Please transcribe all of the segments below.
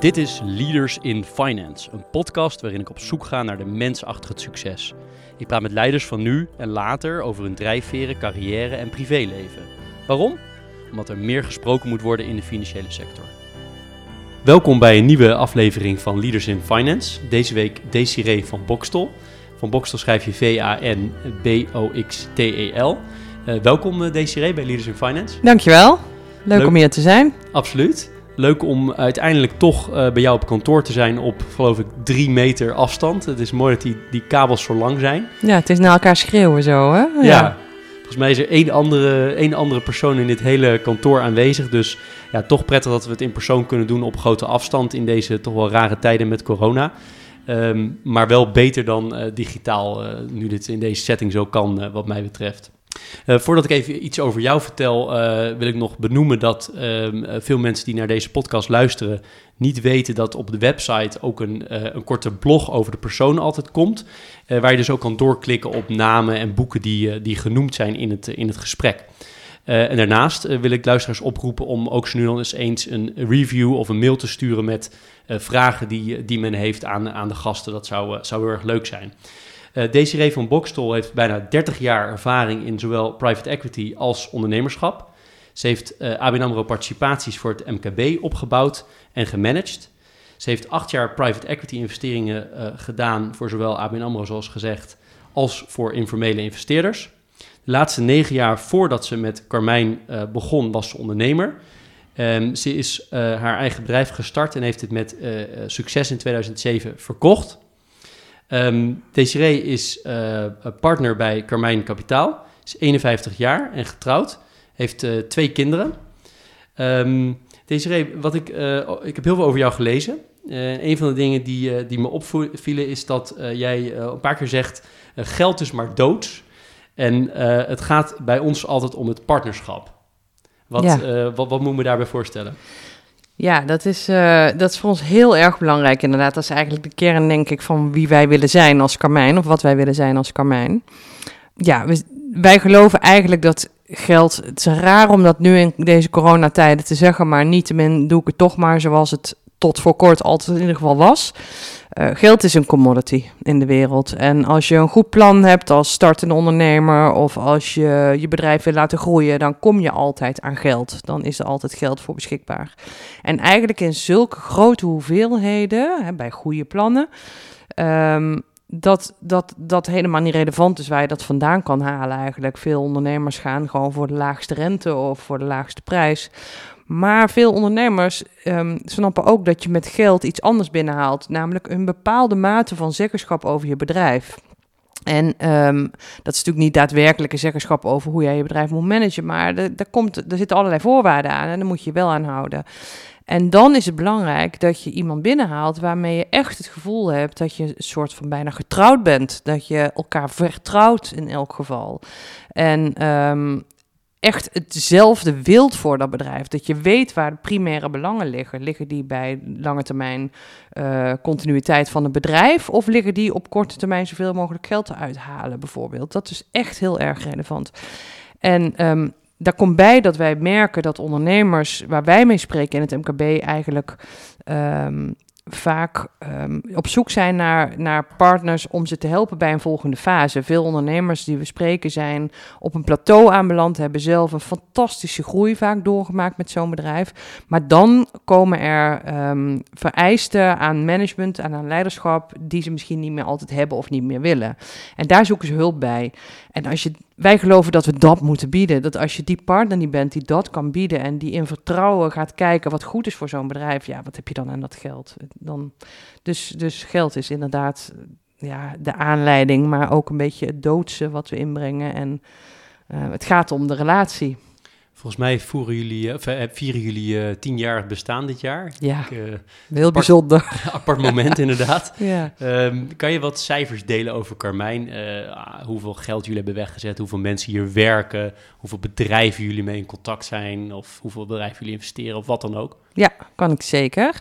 Dit is Leaders in Finance, een podcast waarin ik op zoek ga naar de mens achter het succes. Ik praat met leiders van nu en later over hun drijfveren, carrière en privéleven. Waarom? Omdat er meer gesproken moet worden in de financiële sector. Welkom bij een nieuwe aflevering van Leaders in Finance. Deze week Desiree van Bokstel. Van Bokstel schrijf je V-A-N-B-O-X-T-E-L. Uh, welkom uh, Desiree bij Leaders in Finance. Dankjewel. Leuk, Leuk om hier te zijn. Absoluut. Leuk om uiteindelijk toch uh, bij jou op kantoor te zijn op, geloof ik, drie meter afstand. Het is mooi dat die, die kabels zo lang zijn. Ja, het is naar elkaar schreeuwen zo, hè? Ja. ja. Volgens mij is er één andere, één andere persoon in dit hele kantoor aanwezig. Dus ja, toch prettig dat we het in persoon kunnen doen op grote afstand in deze toch wel rare tijden met corona. Um, maar wel beter dan uh, digitaal, uh, nu dit in deze setting zo kan, wat mij betreft. Uh, voordat ik even iets over jou vertel, uh, wil ik nog benoemen dat uh, veel mensen die naar deze podcast luisteren niet weten dat op de website ook een, een korte blog over de persoon altijd komt. waar je dus ook kan doorklikken op namen en boeken die, die genoemd zijn in het, in het gesprek. en daarnaast wil ik luisteraars oproepen om ook zo nu dan eens eens een review of een mail te sturen met vragen die, die men heeft aan, aan de gasten. Dat zou, zou heel erg leuk zijn. Uh, Desiree van Bokstol heeft bijna 30 jaar ervaring in zowel private equity als ondernemerschap. Ze heeft uh, ABN AMRO participaties voor het MKB opgebouwd en gemanaged. Ze heeft acht jaar private equity investeringen uh, gedaan voor zowel ABN AMRO, zoals gezegd, als voor informele investeerders. De laatste negen jaar voordat ze met Carmijn begon, was ze ondernemer. Um, ze is haar eigen bedrijf gestart en heeft het met succes in 2007 verkocht. Um, Desiree is uh, partner bij Carmijn Kapitaal. Is 51 jaar en getrouwd. Heeft uh, twee kinderen. Um, Desiree, wat ik, uh, ik heb heel veel over jou gelezen. een van de dingen die, die me opvielen is dat jij een paar keer zegt... geld is maar dood. En het gaat bij ons altijd om het partnerschap. Wat, ja. wat, wat moet ik me daarbij voorstellen? Ja, dat is, uh, dat is voor ons heel erg belangrijk inderdaad. Dat is eigenlijk de kern, denk ik, van wie wij willen zijn als Carmijn, of wat wij willen zijn als Carmijn. Ja, wij geloven eigenlijk dat geld, het is raar om dat nu in deze coronatijden te zeggen, maar niettemin doe ik het toch maar zoals het tot voor kort altijd in ieder geval was. Uh, geld is een commodity in de wereld. En als je een goed plan hebt als startende ondernemer of als je je bedrijf wil laten groeien, dan kom je altijd aan geld. Dan is er altijd geld voor beschikbaar. En eigenlijk in zulke grote hoeveelheden, hè, bij goede plannen, um, dat, dat dat helemaal niet relevant is waar je dat vandaan kan halen eigenlijk. Veel ondernemers gaan gewoon voor de laagste rente of voor de laagste prijs. Maar veel ondernemers um, snappen ook dat je met geld iets anders binnenhaalt, namelijk een bepaalde mate van zeggenschap over je bedrijf. En um, dat is natuurlijk niet daadwerkelijke zeggenschap over hoe jij je bedrijf moet managen, maar er, komt, er zitten allerlei voorwaarden aan en daar moet je wel aan houden. En dan is het belangrijk dat je iemand binnenhaalt waarmee je echt het gevoel hebt dat je een soort van bijna getrouwd bent. Dat je elkaar vertrouwt in elk geval. En um, echt hetzelfde wilt voor dat bedrijf. Dat je weet waar de primaire belangen liggen. Liggen die bij lange termijn uh, continuïteit van het bedrijf? Of liggen die op korte termijn zoveel mogelijk geld te uithalen, bijvoorbeeld? Dat is echt heel erg relevant. En um, daar komt bij dat wij merken dat ondernemers waar wij mee spreken in het MKB eigenlijk um, vaak um, op zoek zijn naar, naar partners om ze te helpen bij een volgende fase. Veel ondernemers die we spreken zijn op een plateau aanbeland, hebben zelf een fantastische groei vaak doorgemaakt met zo'n bedrijf. Maar dan komen er um, vereisten aan management en aan leiderschap die ze misschien niet meer altijd hebben of niet meer willen. En daar zoeken ze hulp bij. En als je wij geloven dat we dat moeten bieden. Dat als je die partner niet bent die dat kan bieden en die in vertrouwen gaat kijken wat goed is voor zo'n bedrijf, ja, wat heb je dan aan dat geld? Dan, dus, dus geld is inderdaad ja, de aanleiding, maar ook een beetje het doodse wat we inbrengen. En uh, het gaat om de relatie. Volgens mij voeren jullie, of, uh, vieren jullie uh, tien jaar bestaan dit jaar. Ja, Ik, uh, heel apart, bijzonder. apart moment inderdaad. ja. Um, kan je wat cijfers delen over Carmijn? hoeveel geld jullie hebben weggezet, hoeveel mensen hier werken, hoeveel bedrijven jullie mee in contact zijn, of hoeveel bedrijven jullie investeren, of wat dan ook? Ja, kan ik zeker.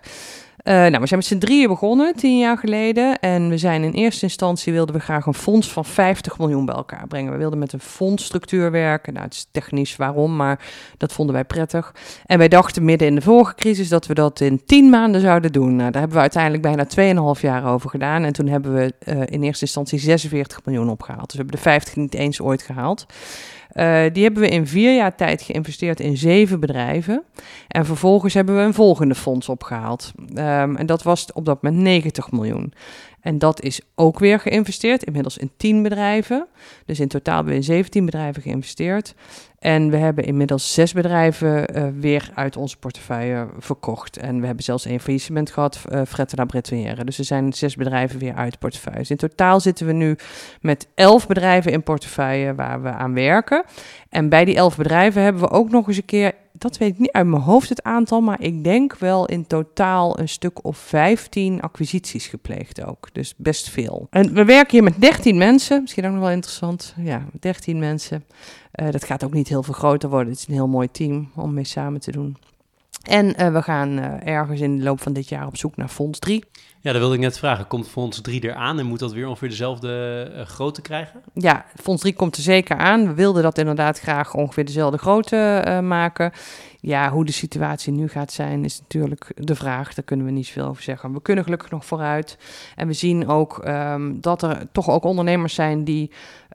Uh, nou, we zijn met z'n drieën begonnen, tien jaar geleden. En we zijn in eerste instantie wilden we graag een fonds van 50 miljoen bij elkaar brengen. We wilden met een fondsstructuur werken. Nou, het is technisch waarom, maar dat vonden wij prettig. En wij dachten midden in de vorige crisis dat we dat in tien maanden zouden doen. Nou, daar hebben we uiteindelijk bijna 2,5 jaar over gedaan. En toen hebben we uh, in eerste instantie 46 miljoen opgehaald. Dus we hebben de 50 niet eens ooit gehaald. Uh, die hebben we in vier jaar tijd geïnvesteerd in zeven bedrijven. En vervolgens hebben we een volgende fonds opgehaald. Um, en dat was op dat moment 90 miljoen. En dat is ook weer geïnvesteerd, inmiddels in 10 bedrijven. Dus in totaal hebben we in 17 bedrijven geïnvesteerd. En we hebben inmiddels zes bedrijven uh, weer uit onze portefeuille verkocht. En we hebben zelfs één faillissement gehad, uh, Fretena Bretonnière. Dus er zijn zes bedrijven weer uit portefeuille. In totaal zitten we nu met elf bedrijven in portefeuille waar we aan werken. En bij die elf bedrijven hebben we ook nog eens een keer dat weet ik niet uit mijn hoofd het aantal, maar ik denk wel in totaal een stuk of 15 acquisities gepleegd ook. Dus best veel. En we werken hier met 13 mensen, misschien ook nog wel interessant. Ja, 13 mensen. Uh, dat gaat ook niet heel veel groter worden. Het is een heel mooi team om mee samen te doen. En uh, we gaan uh, ergens in de loop van dit jaar op zoek naar Fonds 3. Ja, dat wilde ik net vragen. Komt Fonds 3 eraan en moet dat weer ongeveer dezelfde uh, grootte krijgen? Ja, Fonds 3 komt er zeker aan. We wilden dat inderdaad graag ongeveer dezelfde grootte maken. Ja, hoe de situatie nu gaat zijn is natuurlijk de vraag. Daar kunnen we niet zoveel over zeggen. We kunnen gelukkig nog vooruit. En we zien ook um, dat er toch ook ondernemers zijn die,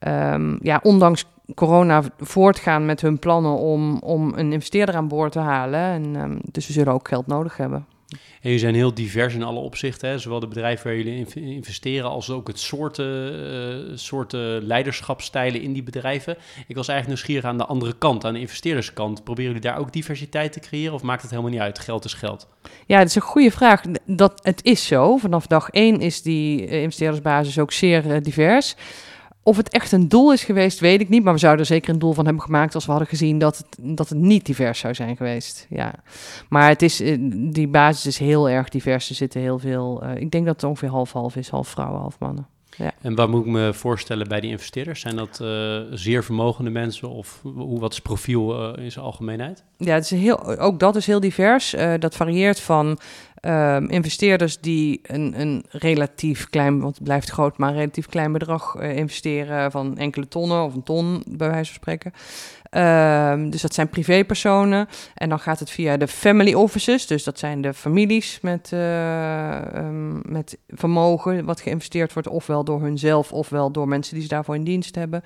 um, ja, ondanks corona voortgaan met hun plannen om, om een investeerder aan boord te halen. En, um, dus we zullen ook geld nodig hebben. En jullie zijn heel divers in alle opzichten, hè? zowel de bedrijven waar jullie in investeren als ook het soorten, uh, soorten leiderschapstijlen in die bedrijven. Ik was eigenlijk nieuwsgierig aan de andere kant, aan de investeerderskant. Proberen jullie daar ook diversiteit te creëren of maakt het helemaal niet uit? Geld is geld. Ja, dat is een goede vraag. Dat, het is zo. Vanaf dag één is die investeerdersbasis ook zeer uh, divers. Of het echt een doel is geweest, weet ik niet. Maar we zouden er zeker een doel van hebben gemaakt als we hadden gezien dat het, dat het niet divers zou zijn geweest. Ja. Maar het is, die basis is heel erg divers. Er zitten heel veel. Uh, ik denk dat het ongeveer half-half is, half vrouwen, half mannen. Ja. En wat moet ik me voorstellen bij die investeerders? Zijn dat uh, zeer vermogende mensen of hoe, wat is profiel uh, in zijn algemeenheid? Ja, het is heel, ook dat is heel divers. Uh, dat varieert van um, investeerders die een, een relatief klein, want het blijft groot, maar een relatief klein bedrag investeren van enkele tonnen of een ton, bij wijze van spreken. Um, dus dat zijn privépersonen. En dan gaat het via de family offices. Dus dat zijn de families met, uh, um, met vermogen wat geïnvesteerd wordt, ofwel door hunzelf, ofwel door mensen die ze daarvoor in dienst hebben.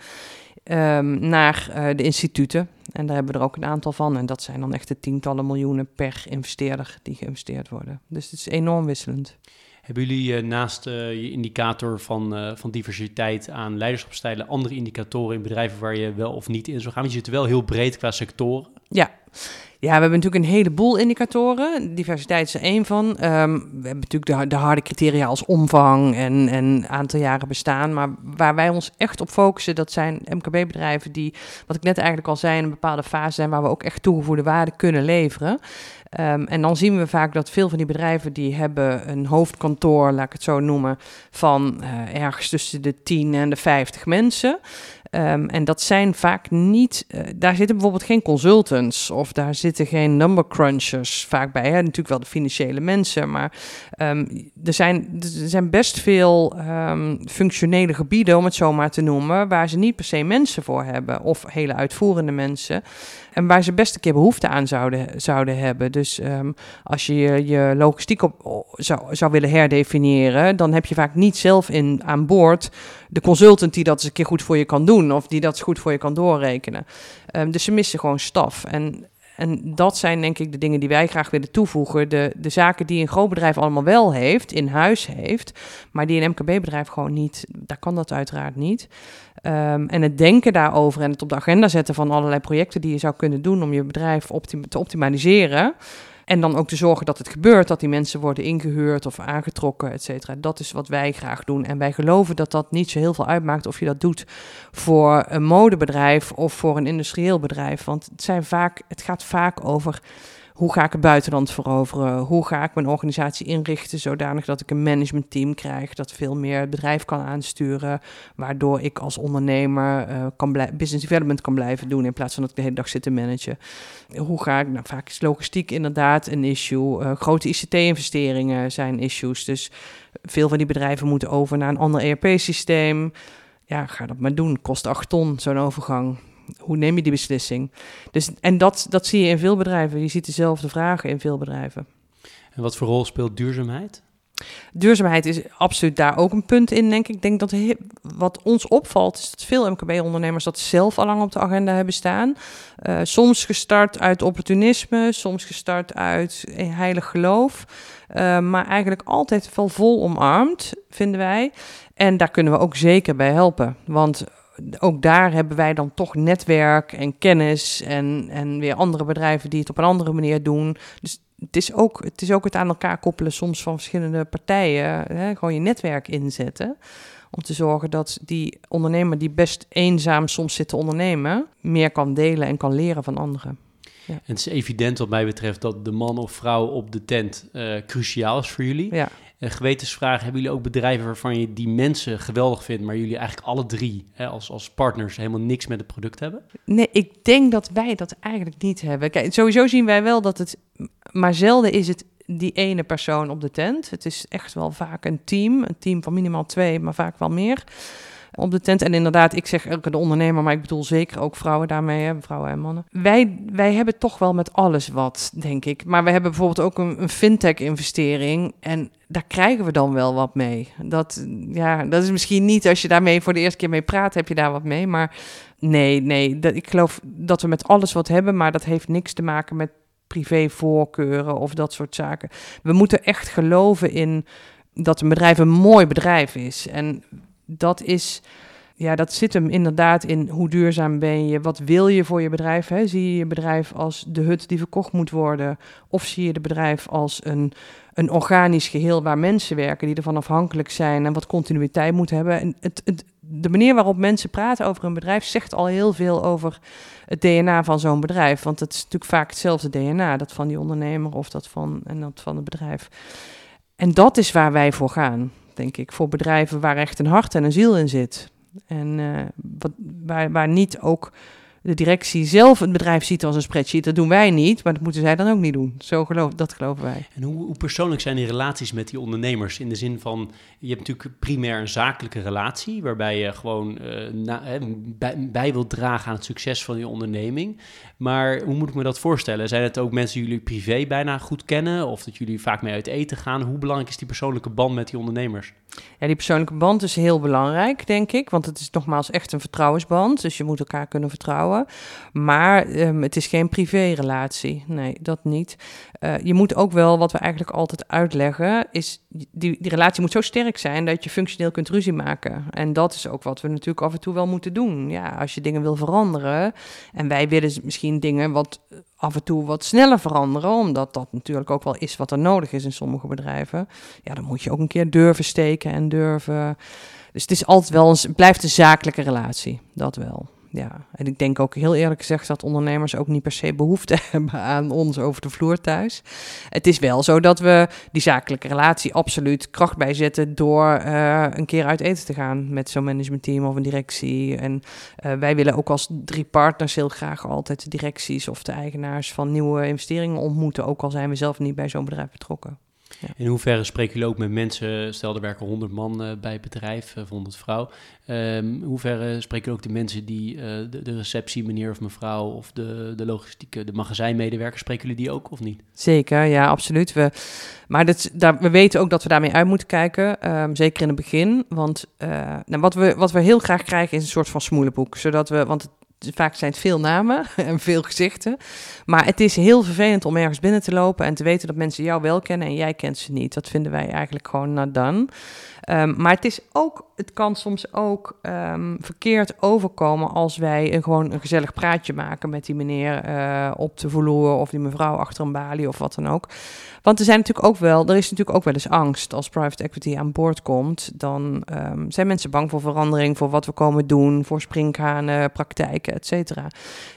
Um, naar uh, de instituten. En daar hebben we er ook een aantal van. En dat zijn dan echt de tientallen miljoenen per investeerder die geïnvesteerd worden. Dus het is enorm wisselend. Hebben jullie uh, naast uh, je indicator van, van diversiteit aan leiderschapstijlen andere indicatoren in bedrijven waar je wel of niet in zou gaan? Want je zit wel heel breed qua sectoren. Ja. Ja, we hebben natuurlijk een heleboel indicatoren. Diversiteit is er één van. Um, we hebben natuurlijk de, de, harde criteria als omvang en, en aantal jaren bestaan. Maar waar wij ons echt op focussen, dat zijn MKB-bedrijven die, wat ik net eigenlijk al zei, in een bepaalde fase zijn waar we ook echt toegevoegde waarde kunnen leveren. Um, en dan zien we vaak dat veel van die bedrijven die hebben een hoofdkantoor, laat ik het zo noemen, van uh, ergens tussen de 10 en de 50 mensen. Um, en dat zijn vaak niet, uh, daar zitten bijvoorbeeld geen consultants of daar zitten geen number crunchers vaak bij. Hè? Natuurlijk wel de financiële mensen, maar um, er, zijn, er zijn best veel um, functionele gebieden, om het zo maar te noemen, waar ze niet per se mensen voor hebben of hele uitvoerende mensen. En waar ze best een keer behoefte aan zouden, zouden hebben. Dus um, als je je, logistiek op, zou, zou willen herdefiniëren, dan heb je vaak niet zelf in, aan boord de consultant die dat eens een keer goed voor je kan doen. Of die dat goed voor je kan doorrekenen. Um, dus ze missen gewoon staf. En en dat zijn denk ik de dingen die wij graag willen toevoegen. De, de zaken die een groot bedrijf allemaal wel heeft, in huis heeft, maar die een MKB-bedrijf gewoon niet, daar kan dat uiteraard niet. Um, en het denken daarover en het op de agenda zetten van allerlei projecten die je zou kunnen doen om je bedrijf te optimaliseren. En dan ook te zorgen dat het gebeurt, dat die mensen worden ingehuurd of aangetrokken, et cetera. Dat is wat wij graag doen. En wij geloven dat dat niet zo heel veel uitmaakt of je dat doet voor een modebedrijf of voor een industrieel bedrijf. Want het, zijn vaak, het gaat vaak over hoe ga ik het buitenland veroveren? Hoe ga ik mijn organisatie inrichten zodanig dat ik een managementteam krijg dat veel meer bedrijf kan aansturen, waardoor ik als ondernemer uh, kan business development kan blijven doen in plaats van dat ik de hele dag zit te managen. Hoe ga ik, nou vaak is logistiek inderdaad een issue, uh, grote ICT-investeringen zijn issues, dus veel van die bedrijven moeten over naar een ander ERP-systeem. Ja, ga dat maar doen. Kost 8 ton, zo'n overgang hoe neem je die beslissing? Dus, en dat, dat zie je in veel bedrijven. Je ziet dezelfde vragen in veel bedrijven. En wat voor rol speelt duurzaamheid? Duurzaamheid is absoluut daar ook een punt in, denk ik. Ik denk dat wat ons opvalt, is dat veel MKB-ondernemers dat zelf al lang op de agenda hebben staan. Uh, soms gestart uit opportunisme, soms gestart uit heilig geloof. Uh, maar eigenlijk altijd wel vol omarmd, vinden wij. En daar kunnen we ook zeker bij helpen. Want ook daar hebben wij dan toch netwerk en kennis en, en weer andere bedrijven die het op een andere manier doen. Dus het is ook het, is ook het aan elkaar koppelen soms van verschillende partijen. Hè, gewoon je netwerk inzetten. Om te zorgen dat die ondernemer die best eenzaam soms zit te ondernemen, meer kan delen en kan leren van anderen. Ja. En het is evident wat mij betreft dat de man of vrouw op de tent uh, cruciaal is voor jullie. Ja. Een gewetensvraag, hebben jullie ook bedrijven waarvan je die mensen geweldig vindt, maar jullie eigenlijk alle drie hè, als, als partners helemaal niks met het product hebben? Nee, ik denk dat wij dat eigenlijk niet hebben. Kijk, sowieso zien wij wel dat het, maar zelden is het die ene persoon op de tent. Het is echt wel vaak een team, een team van minimaal twee, maar vaak wel meer op de tent. En inderdaad, ik zeg elke de ondernemer, maar ik bedoel zeker ook vrouwen daarmee, hè, vrouwen en mannen. Wij, wij hebben toch wel met alles wat, denk ik. Maar we hebben bijvoorbeeld ook een, een fintech-investering en daar krijgen we dan wel wat mee. Dat, ja, dat is misschien niet als je daarmee voor de eerste keer mee praat, heb je daar wat mee. Maar nee, nee, dat, ik geloof dat we met alles wat hebben, maar dat heeft niks te maken met privévoorkeuren of dat soort zaken. We moeten echt geloven in dat een bedrijf een mooi bedrijf is. En dat is, ja, dat zit hem inderdaad in hoe duurzaam ben je, wat wil je voor je bedrijf? Hè? Zie je je bedrijf als de hut die verkocht moet worden, of zie je de bedrijf als een, een organisch geheel waar mensen werken die ervan afhankelijk zijn en wat continuïteit moet hebben? En het, het, de manier waarop mensen praten over een bedrijf zegt al heel veel over het DNA van zo'n bedrijf. Want het is natuurlijk vaak hetzelfde DNA, dat van die ondernemer of dat van, en dat van het bedrijf. En dat is waar wij voor gaan denk ik. Voor bedrijven waar echt een hart en een ziel in zit. En uh, wat, waar niet ook de directie zelf het bedrijf ziet als een spreadsheet. Dat doen wij niet, maar dat moeten zij dan ook niet doen. Zo geloof, dat geloven wij. En hoe, hoe persoonlijk zijn die relaties met die ondernemers? In de zin van, je hebt natuurlijk primair een zakelijke relatie, waarbij je gewoon uh, bij, bij wilt dragen aan het succes van je onderneming. Maar hoe moet ik me dat voorstellen? Zijn het ook mensen die jullie privé bijna goed kennen? Of dat jullie vaak mee uit eten gaan? Hoe belangrijk is die persoonlijke band met die ondernemers? Ja, die persoonlijke band is heel belangrijk, denk ik. Want het is nogmaals echt een vertrouwensband. Dus je moet elkaar kunnen vertrouwen. Maar um, het is geen privérelatie. Nee, dat niet. Uh, je moet ook wel, wat we eigenlijk altijd uitleggen, is die, die relatie moet zo sterk zijn dat je functioneel kunt ruzie maken. En dat is ook wat we natuurlijk af en toe wel moeten doen. Ja, als je dingen wil veranderen. En wij willen misschien dingen wat af en toe wat sneller veranderen, omdat dat natuurlijk ook wel is wat er nodig is in sommige bedrijven. Ja, dan moet je ook een keer durven steken en durven. Dus het is altijd wel een, blijft een zakelijke relatie, dat wel ja. En ik denk ook heel eerlijk gezegd dat ondernemers ook niet per se behoefte hebben aan ons over de vloer thuis. Het is wel zo dat we die zakelijke relatie absoluut kracht bijzetten door uh, een keer uit eten te gaan met zo'n managementteam of een directie. En uh, wij willen ook als drie partners heel graag altijd de directies of de eigenaars van nieuwe investeringen ontmoeten, ook al zijn we zelf niet bij zo'n bedrijf betrokken. Ja. In hoeverre spreken jullie ook met mensen, stel er werken 100 man uh, bij het bedrijf, uh, 100 vrouw. Um, hoe ver spreken jullie ook de mensen die uh, de, de, receptie, meneer of mevrouw, of de, de logistieke, de magazijnmedewerkers, spreken jullie die ook of niet? Zeker, ja, absoluut. We, maar dat, daar, we weten ook dat we daarmee uit moeten kijken, um, zeker in het begin. Want uh, nou, wat, we, wat we heel graag krijgen is een soort van smoelenboek, zodat we, want vaak zijn het veel namen en veel gezichten. Maar het is heel vervelend om ergens binnen te lopen en te weten dat mensen jou wel kennen en jij kent ze niet. Dat vinden wij eigenlijk gewoon not done. Um, maar het is ook, het kan soms ook um, verkeerd overkomen als wij een, gewoon een gezellig praatje maken met die meneer uh, op de vloer of die mevrouw achter een balie of wat dan ook. Want er zijn natuurlijk ook wel, er is natuurlijk ook wel eens angst als private equity aan boord komt. Dan um, zijn mensen bang voor verandering, voor wat we komen doen, voor springhanen, cetera.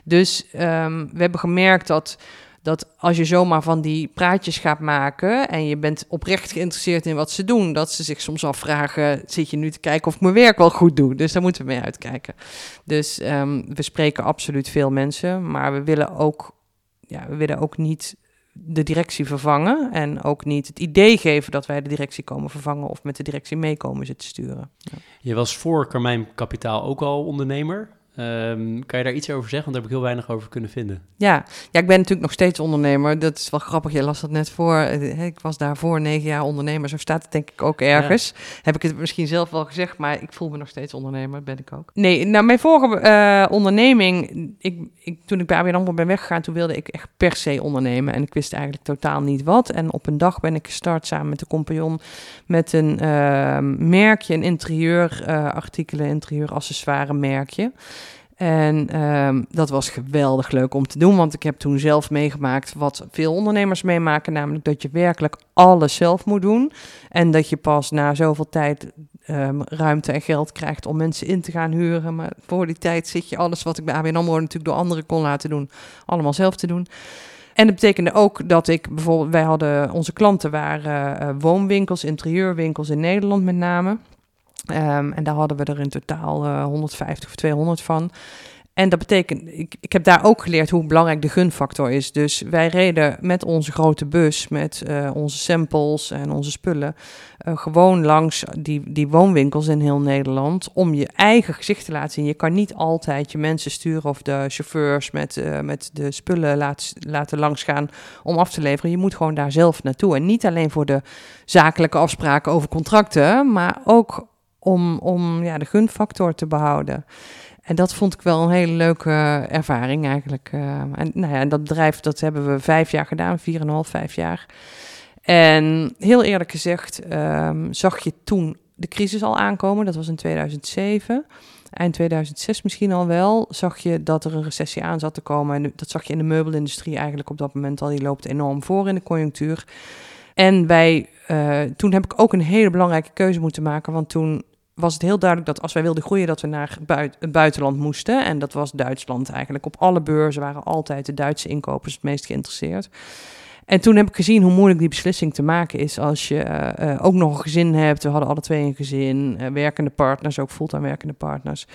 Dus we hebben gemerkt dat Dat als je zomaar van die praatjes gaat maken en je bent oprecht geïnteresseerd in wat ze doen, dat ze zich soms afvragen: zit je nu te kijken of ik mijn werk wel goed doe? Dus daar moeten we mee uitkijken. Dus ehm, we spreken absoluut veel mensen, maar we willen ook, ja, we willen ook niet de directie vervangen en ook niet het idee geven dat wij de directie komen vervangen of met de directie meekomen zitten sturen. Je was voor Carmijn Kapitaal ook al ondernemer. Um, kan je daar iets over zeggen? Want daar heb ik heel weinig over kunnen vinden. Ja. ja, ik ben natuurlijk nog steeds ondernemer. Dat is wel grappig. Je las dat net voor. Eh, ik was daarvoor negen jaar ondernemer. Zo staat het denk ik ook ergens. Heb ik het misschien zelf wel gezegd, maar ik voel me nog steeds ondernemer. Dat ben ik ook. Nee, nou mijn vorige uh, onderneming, ik, ik, toen ik bij ABN AMRO ben weggegaan, toen wilde ik echt per se ondernemen. En ik wist eigenlijk totaal niet wat. En op een dag ben ik gestart samen met de compagnon met een uh, merkje, een interieurartikelen, uh, interieuraccessoire merkje. En um, dat was geweldig leuk om te doen, want ik heb toen zelf meegemaakt wat veel ondernemers meemaken, namelijk dat je werkelijk alles zelf moet doen. En dat je pas na zoveel tijd um, ruimte en geld krijgt om mensen in te gaan huren. Maar voor die tijd zit je alles wat ik bij ABN AMRO natuurlijk door anderen kon laten doen, allemaal zelf te doen. En dat betekende ook dat ik bijvoorbeeld, wij hadden, onze klanten waren uh, woonwinkels, interieurwinkels in Nederland met name. Um, en daar hadden we er in totaal uh, 150 of 200 van. En dat betekent, ik, ik heb daar ook geleerd hoe belangrijk de gunfactor is. Dus wij reden met onze grote bus, met uh, onze samples en onze spullen, uh, gewoon langs die, die woonwinkels in heel Nederland. Om je eigen gezicht te laten zien. Je kan niet altijd je mensen sturen of de chauffeurs met, met de spullen laat, laten langsgaan om af te leveren. Je moet gewoon daar zelf naartoe. En niet alleen voor de zakelijke afspraken over contracten, maar ook om, om ja, de gunfactor te behouden. En dat vond ik wel een hele leuke ervaring eigenlijk. Uh, en nou ja, dat bedrijf dat hebben we vijf jaar gedaan, vier en half, vijf jaar. En heel eerlijk gezegd um, zag je toen de crisis al aankomen. Dat was in 2007. Eind 2006 misschien al wel, zag je dat er een recessie aan zat te komen. En dat zag je in de meubelindustrie eigenlijk op dat moment al. Die loopt enorm voor in de conjunctuur. En wij, uh, toen heb ik ook een hele belangrijke keuze moeten maken. Want toen was het heel duidelijk dat als wij wilden groeien, dat we naar het buitenland moesten. En dat was Duitsland eigenlijk. Op alle beurzen waren altijd de Duitse inkopers het meest geïnteresseerd. En toen heb ik gezien hoe moeilijk die beslissing te maken is als je uh, uh, ook nog een gezin hebt. We hadden alle twee een gezin, uh, werkende partners, ook fulltime werkende partners.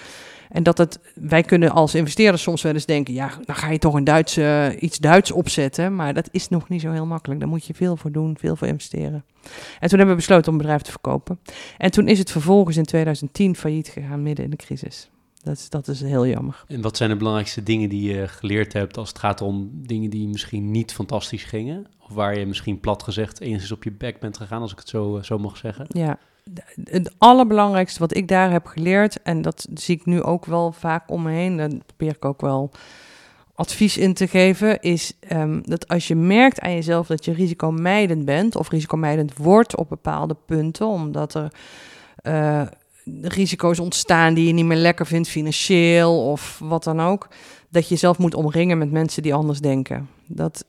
En dat het, wij kunnen als investeerders soms wel eens denken, ja, dan ga je toch een Duitse, iets Duits opzetten. Maar dat is nog niet zo heel makkelijk. Daar moet je veel voor doen, veel voor investeren. En toen hebben we besloten om het bedrijf te verkopen. En toen is het vervolgens in 2010 failliet gegaan, midden in de crisis. Dat is, dat is heel jammer. En wat zijn de belangrijkste dingen die je geleerd hebt als het gaat om dingen die misschien niet fantastisch gingen? Of waar je misschien plat gezegd enigszins op je bek bent gegaan, als ik het zo, zo mag zeggen? Ja, het allerbelangrijkste wat ik daar heb geleerd, en dat zie ik nu ook wel vaak om me heen, daar probeer ik ook wel advies in te geven, is um, dat als je merkt aan jezelf dat je risicomijdend bent of risicomijdend wordt op bepaalde punten, omdat er uh, risico's ontstaan die je niet meer lekker vindt financieel of wat dan ook, dat je jezelf moet omringen met mensen die anders denken. Dat,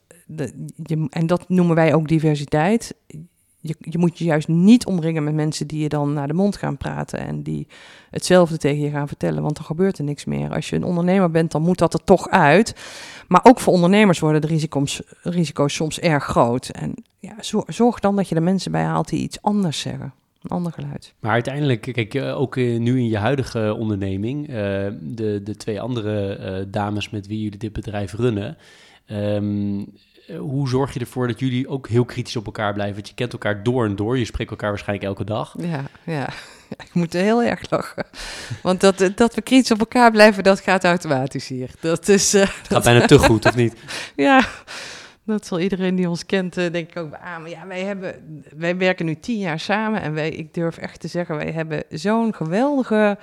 je, en dat noemen wij ook diversiteit je, je moet je juist niet omringen met mensen die je dan naar de mond gaan praten en die hetzelfde tegen je gaan vertellen, want dan gebeurt er niks meer. Als je een ondernemer bent, dan moet dat er toch uit. Maar ook voor ondernemers worden de risico's, risico's soms erg groot. En ja, zorg dan dat je de mensen bij haalt die iets anders zeggen. Een ander geluid. Maar uiteindelijk, kijk, eh, ook nu in je huidige onderneming, uh, de, de twee andere dames met wie jullie dit bedrijf runnen, um, eh, hoe zorg je ervoor dat jullie ook heel kritisch op elkaar blijven? Want je kent elkaar door en door. Je spreekt elkaar waarschijnlijk elke dag. Ja, ja. Ik moet heel erg lachen. Want dat, dat we kritisch op elkaar blijven, dat gaat automatisch hier. Dat is... Uh, het gaat bijna te goed, of niet? Ja, dat zal iedereen die ons kent, uh, denk ik ook beamen. Ja, wij, hebben, wij werken nu tien jaar samen en wij, ik durf echt te zeggen, wij hebben zo'n geweldige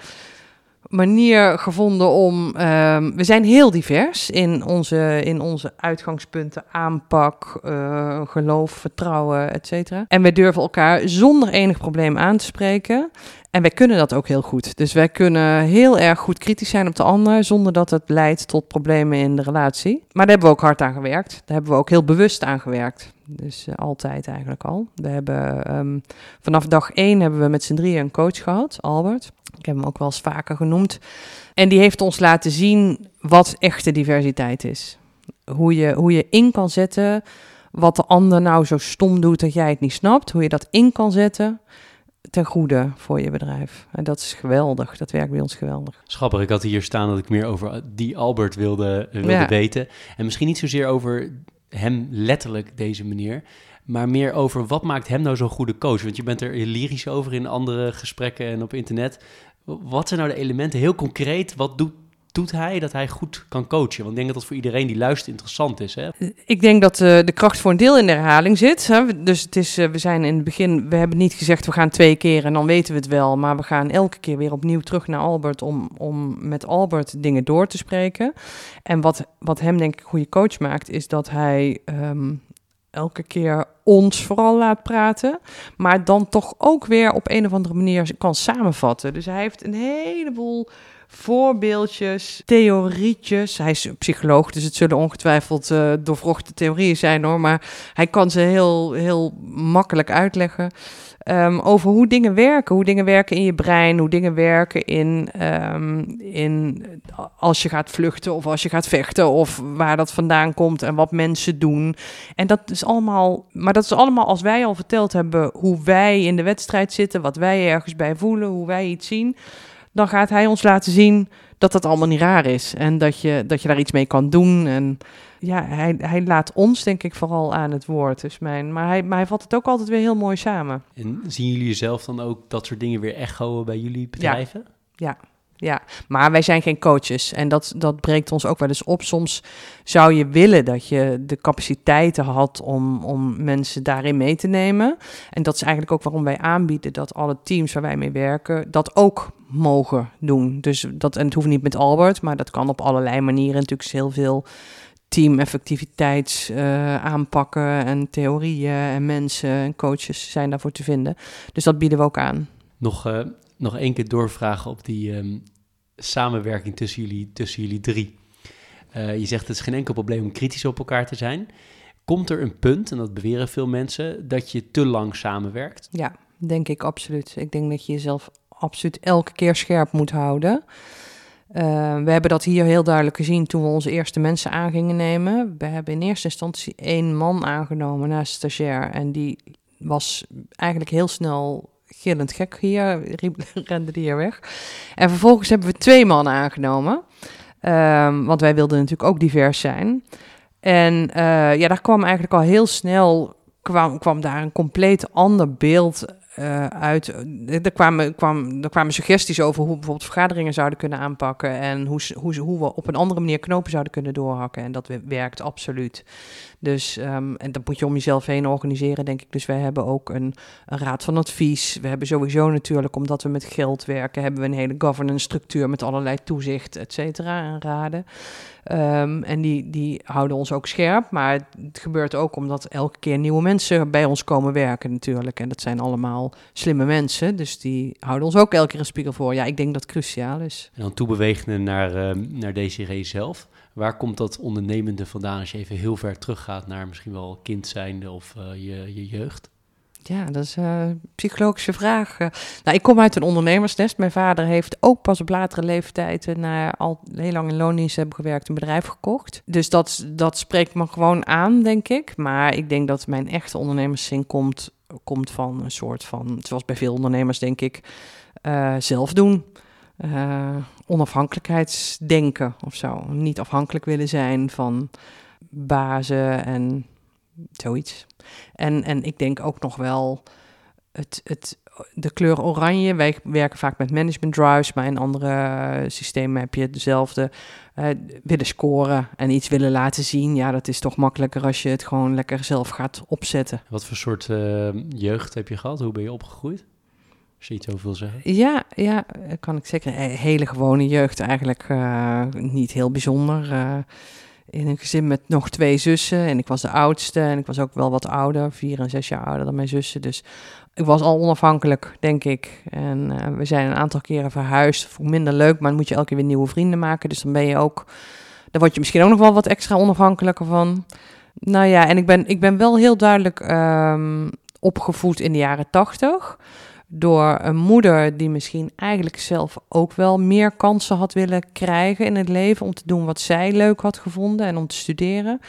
manier gevonden om. Um, we zijn heel divers in onze, in onze uitgangspunten, aanpak, uh, geloof, vertrouwen, et cetera. En we durven elkaar zonder enig probleem aan te spreken. En wij kunnen dat ook heel goed. Dus wij kunnen heel erg goed kritisch zijn op de ander, zonder dat het leidt tot problemen in de relatie. Maar daar hebben we ook hard aan gewerkt. Daar hebben we ook heel bewust aan gewerkt. Dus uh, altijd eigenlijk al. We hebben um, vanaf dag één hebben we met z'n drieën een coach gehad, Albert. Ik heb hem ook wel eens vaker genoemd. En die heeft ons laten zien wat echte diversiteit is. Hoe je, hoe je in kan zetten wat de ander nou zo stom doet dat jij het niet snapt. Hoe je dat in kan zetten ten goede voor je bedrijf. En dat is geweldig. Dat werkt bij ons geweldig. Schappig, ik had hier staan dat ik meer over die Albert wilde, wilde weten. En misschien niet zozeer over hem letterlijk, deze meneer. Maar meer over wat maakt hem nou zo'n goede coach? Want je bent er lyrisch over in andere gesprekken en op internet. Wat zijn nou de elementen, heel concreet, wat doet doet hij dat hij goed kan coachen? Want ik denk dat dat voor iedereen die luistert interessant is. Hè? Ik denk dat uh, de kracht voor een deel in de herhaling zit. Hè? Dus het is, uh, we zijn in het begin, we hebben niet gezegd we gaan twee keer en dan weten we het wel. Maar we gaan elke keer weer opnieuw terug naar Albert om, om met Albert dingen door te spreken. En wat, wat hem denk ik een goede coach maakt, is dat hij um, elke keer ons vooral laat praten, maar dan toch ook weer op een of andere manier kan samenvatten. Dus hij heeft een heleboel voorbeeldjes, theorietjes. Hij is psycholoog, dus het zullen ongetwijfeld uh, theorieën zijn hoor. Maar hij kan ze heel, heel makkelijk uitleggen. Um, over hoe dingen werken. Hoe dingen werken in je brein. Hoe dingen werken in, um, in als je gaat vluchten of als je gaat vechten. Of waar dat vandaan komt en wat mensen doen. En dat is allemaal. Maar dat is allemaal als wij al verteld hebben hoe wij in de wedstrijd zitten. Wat wij ergens bij voelen. Hoe wij iets zien dan gaat hij ons laten zien dat dat allemaal niet raar is. En dat je, dat je daar iets mee kan doen. En ja, hij, hij laat ons denk ik vooral aan het woord. Dus mijn, maar, hij, maar hij vat het ook altijd weer heel mooi samen. En zien jullie zelf dan ook dat soort dingen weer echoen bij jullie bedrijven? Ja, ja. Ja, maar wij zijn geen coaches en dat, dat breekt ons ook wel eens op. Soms zou je willen dat je de capaciteiten had om, om mensen daarin mee te nemen. En dat is eigenlijk ook waarom wij aanbieden dat alle teams waar wij mee werken dat ook mogen doen. Dus dat, en het hoeft niet met Albert, maar dat kan op allerlei manieren. Natuurlijk heel veel team-effectiviteits uh, aanpakken en theorieën en mensen en coaches zijn daarvoor te vinden. Dus dat bieden we ook aan. Nog, uh, nog één keer doorvragen op die um, samenwerking tussen jullie, tussen jullie drie. Uh, je zegt het is geen enkel probleem om kritisch op elkaar te zijn. Komt er een punt, en dat beweren veel mensen, dat je te lang samenwerkt? Ja, denk ik absoluut. Ik denk dat je jezelf absoluut elke keer scherp moet houden. Uh, we hebben dat hier heel duidelijk gezien toen we onze eerste mensen aan gingen nemen. We hebben in eerste instantie één man aangenomen naast stagiair. En die was eigenlijk heel snel gillend gek hier, rende die hier weg. En vervolgens hebben we twee mannen aangenomen. Um, want wij wilden natuurlijk ook divers zijn. En uh, ja, daar kwam eigenlijk al heel snel kwam, kwam daar een compleet ander beeld uh, uit. Er kwamen, kwam, er kwamen suggesties over hoe bijvoorbeeld vergaderingen zouden kunnen aanpakken. En hoe, hoe, hoe we op een andere manier knopen zouden kunnen doorhakken. En dat werkt absoluut. Dus um, en dat moet je om jezelf heen organiseren, denk ik. Dus wij hebben ook een, raad van advies. We hebben sowieso natuurlijk, omdat we met geld werken, hebben we een hele governance structuur met allerlei toezicht, et cetera, en raden. Um, en die, die houden ons ook scherp. Maar het gebeurt ook omdat elke keer nieuwe mensen bij ons komen werken natuurlijk. En dat zijn allemaal slimme mensen. Dus die houden ons ook elke keer een spiegel voor. Ja, ik denk dat cruciaal is. En dan toebewegende naar, uh, naar DCR zelf. Waar komt dat ondernemende vandaan als je even heel ver teruggaat naar misschien wel kind zijnde of uh, je, je jeugd? Ja, dat is een psychologische vraag. Eh, nou, ik kom uit een ondernemersnest. Mijn vader heeft ook pas op latere leeftijd, na al heel lang in loondienst hebben gewerkt, een bedrijf gekocht. Dus dat, dat spreekt me gewoon aan, denk ik. Maar ik denk dat mijn echte ondernemerszin komt, komt van een soort van, zoals bij veel ondernemers, denk ik, zelf doen. Uh, onafhankelijkheidsdenken of zo. Niet afhankelijk willen zijn van bazen en zoiets. En, en ik denk ook nog wel het, het, de kleur oranje. Wij werken vaak met management drives, maar in andere systemen heb je dezelfde. Uh, willen scoren en iets willen laten zien. Ja, dat is toch makkelijker als je het gewoon lekker zelf gaat opzetten. Wat voor soort uh, jeugd heb je gehad? Hoe ben je opgegroeid? Als je iets over zeggen. Ja, ja, kan ik zeker. Hele gewone jeugd eigenlijk. Uh, niet heel bijzonder in een gezin met nog twee zussen. En ik was de oudste en ik was ook wel wat ouder, vier en zes jaar ouder dan mijn zussen. Dus ik was al onafhankelijk, denk ik. En we zijn een aantal keren verhuisd. Vond minder leuk, maar dan moet je elke keer weer nieuwe vrienden maken. Dus dan ben je ook, dan word je misschien ook nog wel wat extra onafhankelijker van. Nou ja, en ik ben, ik ben wel heel duidelijk um, opgevoed in de jaren tachtig. Door een moeder die misschien eigenlijk zelf ook wel meer kansen had willen krijgen in het leven om te doen wat zij leuk had gevonden en om te studeren.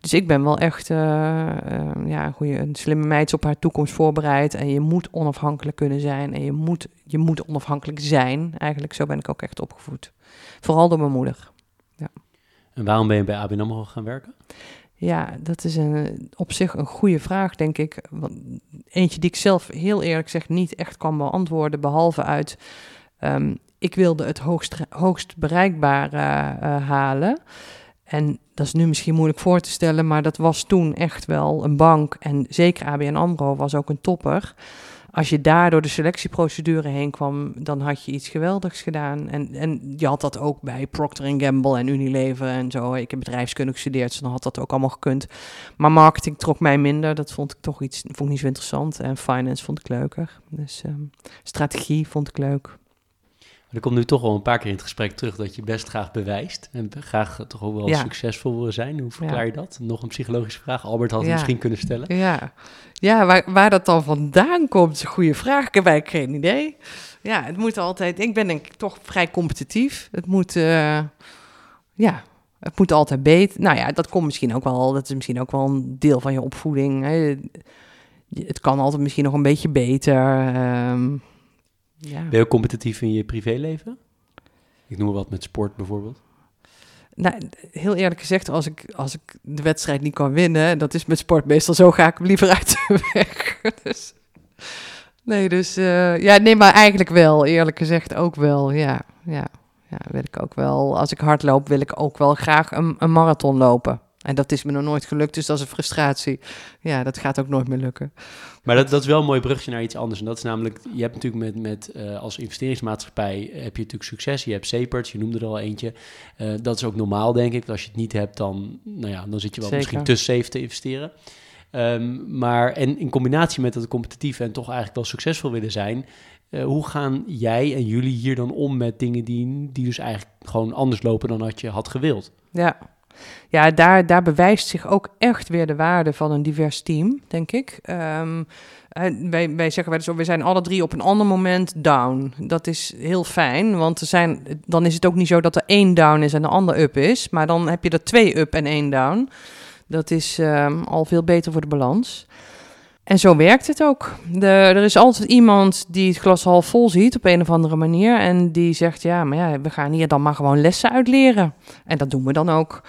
Dus ik ben wel echt uh, uh, ja, een, goede, een slimme meid op haar toekomst voorbereid. En je moet onafhankelijk kunnen zijn. En je moet, je moet onafhankelijk zijn. Eigenlijk, zo ben ik ook echt opgevoed. Vooral door mijn moeder. Ja. En waarom ben je bij ABN AMRO gaan werken? Ja, dat is een, op zich een goede vraag, denk ik. Eentje die ik zelf heel eerlijk zeg niet echt kan beantwoorden, behalve uit... Um, ik wilde het hoogst, hoogst bereikbare uh, halen. En dat is nu misschien moeilijk voor te stellen, maar dat was toen echt wel een bank. En zeker ABN AMRO was ook een topper. Als je daar door de selectieprocedure heen kwam, dan had je iets geweldigs gedaan. En, en je had dat ook bij Procter Gamble en Unilever en zo. Ik heb bedrijfskunde gestudeerd, dus dan had dat ook allemaal gekund. Maar marketing trok mij minder. Dat vond ik toch iets, vond ik niet zo interessant. En finance vond ik leuker. Dus um, strategie vond ik leuk. Er komt nu toch al een paar keer in het gesprek terug dat je best graag bewijst en graag toch ook wel ja. succesvol wil zijn. Hoe verklaar je dat? Nog een psychologische vraag. Albert had het misschien kunnen stellen. Ja, ja waar, waar dat dan vandaan komt, is een goede vraag. Ik heb eigenlijk geen idee. Ja, het moet altijd. Ik ben denk ik toch vrij competitief. Het moet, uh, ja, het moet altijd beter. Nou ja, dat komt misschien ook wel. Dat is misschien ook wel een deel van je opvoeding. Hè. Het kan altijd misschien nog een beetje beter. Um, ja. Ben je ook competitief in je privéleven? Ik noem wat met sport bijvoorbeeld. Nou, heel eerlijk gezegd, als ik, als ik de wedstrijd niet kan winnen, dat is met sport meestal zo, ga ik hem liever uit de weg. dus, nee, dus uh, ja, nee, maar eigenlijk wel, eerlijk gezegd ook wel, ja, ja. Ja, wil ik ook wel. Als ik hard loop, wil ik ook wel graag een, een marathon lopen. En dat is me nog nooit gelukt, dus dat is een frustratie. Ja, dat gaat ook nooit meer lukken. Maar dat, dat is wel een mooi brugje naar iets anders. En dat is namelijk, je hebt natuurlijk met, met uh, als investeringsmaatschappij heb je natuurlijk succes. Je hebt Seperts, je noemde er al eentje. Uh, dat is ook normaal, denk ik. Als je het niet hebt, dan, nou ja, dan zit je wel Zeker. misschien te safe te investeren. Um, maar en in combinatie met dat competitief en toch eigenlijk wel succesvol willen zijn, uh, hoe gaan jij en jullie hier dan om met dingen die, die dus eigenlijk gewoon anders lopen dan had je had gewild? Ja, ja, daar, daar bewijst zich ook echt weer de waarde van een divers team, denk ik. Um, wij, wij zeggen wel eens, we zijn alle drie op een ander moment down. Dat is heel fijn, want er zijn, dan is het ook niet zo dat er één down is en de ander up is. Maar dan heb je er twee up en één down. Dat is um, al veel beter voor de balans. En zo werkt het ook. De, er is altijd iemand die het glas half vol ziet op een of andere manier. En die zegt: Ja, maar ja, we gaan hier dan maar gewoon lessen uitleren. En dat doen we dan ook.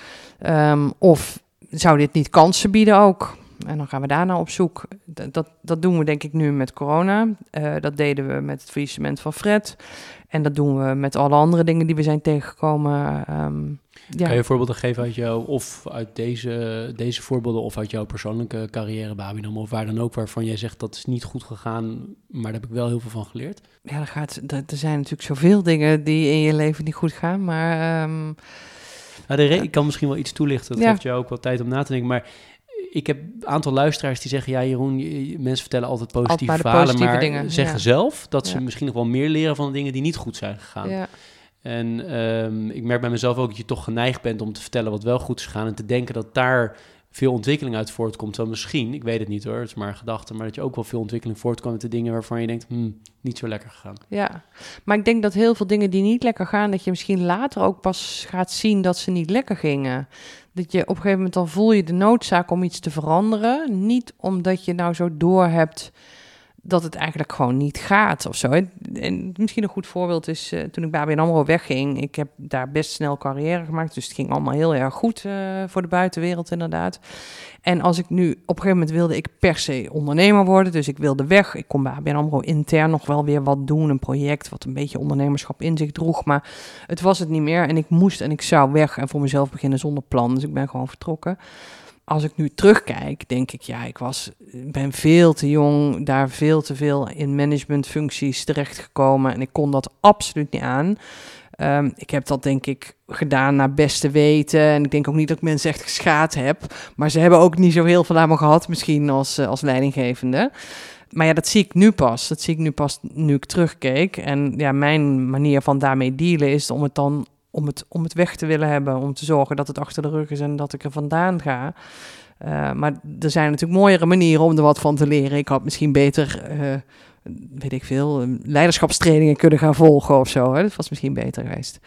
Um, of zou dit niet kansen bieden ook? En dan gaan we daarna op zoek. Dat, dat, doen we denk ik nu met corona. Uh, dat deden we met het faillissement van Fred. En dat doen we met alle andere dingen die we zijn tegengekomen. Um, ja. Kan je voorbeelden geven uit jou, of uit deze, deze voorbeelden, of uit jouw persoonlijke carrière, Babinam, of waar dan ook, waarvan jij zegt dat is niet goed gegaan, maar daar heb ik wel heel veel van geleerd? Ja, er, gaat, er, zijn natuurlijk zoveel dingen die in je leven niet goed gaan, maar... Um, nou, de ik kan misschien wel iets toelichten, dat ja. geeft jou ook wel tijd om na te denken, maar ik heb een aantal luisteraars die zeggen: Ja, Jeroen, mensen vertellen altijd positieve verhalen, maar dingen, zeggen zelf dat ze misschien nog wel meer leren van de dingen die niet goed zijn gegaan. Ja. En um, ik merk bij mezelf ook dat je toch geneigd bent om te vertellen wat wel goed is gegaan en te denken dat daar veel ontwikkeling uit voortkomt. Wel misschien, ik weet het niet hoor, het is maar een gedachte, maar dat je ook wel veel ontwikkeling voortkomt uit de dingen waarvan je denkt, hmm, niet zo lekker gegaan. Ja, maar ik denk dat heel veel dingen die niet lekker gaan, dat je misschien later ook pas gaat zien dat ze niet lekker gingen. Dat je op een gegeven moment dan voel je de noodzaak om iets te veranderen. Niet omdat je nou zo door hebt dat het eigenlijk gewoon niet gaat of zo. En misschien een goed voorbeeld is uh, toen ik bij ABN AMRO wegging. Ik heb daar best snel carrière gemaakt, dus het ging allemaal heel erg goed uh, voor de buitenwereld inderdaad. En als ik nu, op een gegeven moment wilde ik per se ondernemer worden, dus ik wilde weg. Ik kon bij ABN AMRO intern nog wel weer wat doen, een project wat een beetje ondernemerschap in zich droeg, maar het was het niet meer. En ik moest en ik zou weg en voor mezelf beginnen zonder plan, dus ik ben gewoon vertrokken als ik nu terugkijk, denk ik, ja, ik was, ben veel te jong, daar veel te veel in managementfuncties terechtgekomen en ik kon dat absoluut niet aan. Um, ik heb dat denk ik gedaan naar beste weten. En ik denk ook niet dat ik mensen echt geschaad heb. Maar ze hebben ook niet zo heel veel aan me gehad, misschien als, uh, als leidinggevende. Maar ja, dat zie ik nu pas. Dat zie ik nu pas nu ik terugkeek. En ja, mijn manier van daarmee dealen is om het dan om het, om het weg te willen hebben, om te zorgen dat het achter de rug is en dat ik er vandaan ga. Uh, maar er zijn natuurlijk mooiere manieren om er wat van te leren. Ik had misschien beter uh, weet ik veel, leiderschapstrainingen kunnen gaan volgen of zo. Hè? Dat was misschien beter geweest.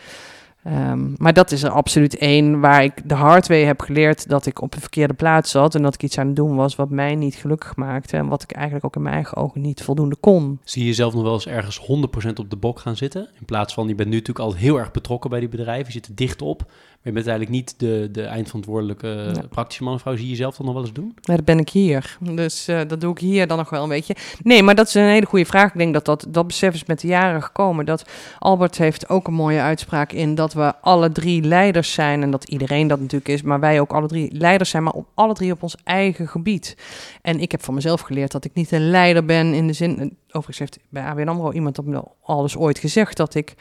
Ehm, maar dat is er absoluut één waar ik de hard way heb geleerd dat ik op een verkeerde plaats zat en dat ik iets aan het doen was wat mij niet gelukkig maakte en wat ik eigenlijk ook in mijn eigen ogen niet voldoende kon. Zie je jezelf nog wel eens ergens 100% op de bok gaan zitten? In plaats van, je bent nu natuurlijk al heel erg betrokken bij die bedrijven, je zit er dicht op, je bent eigenlijk niet de, de eindverantwoordelijke praktische man of vrouw. Zie je jezelf dan nog wel eens doen? Ja, dat ben ik hier. Dus uh, dat doe ik hier dan nog wel een beetje. Nee, maar dat is een hele goede vraag. Ik denk dat dat, dat besef is met de jaren gekomen. Dat Albert heeft ook een mooie uitspraak in dat we alle drie leiders zijn. En dat iedereen dat natuurlijk is, maar wij ook alle drie leiders zijn, maar op alle drie op ons eigen gebied. En ik heb van mezelf geleerd dat ik niet een leider ben in de zin overigens heeft bij ABN AMRO iemand dat me al eens ooit gezegd... dat ik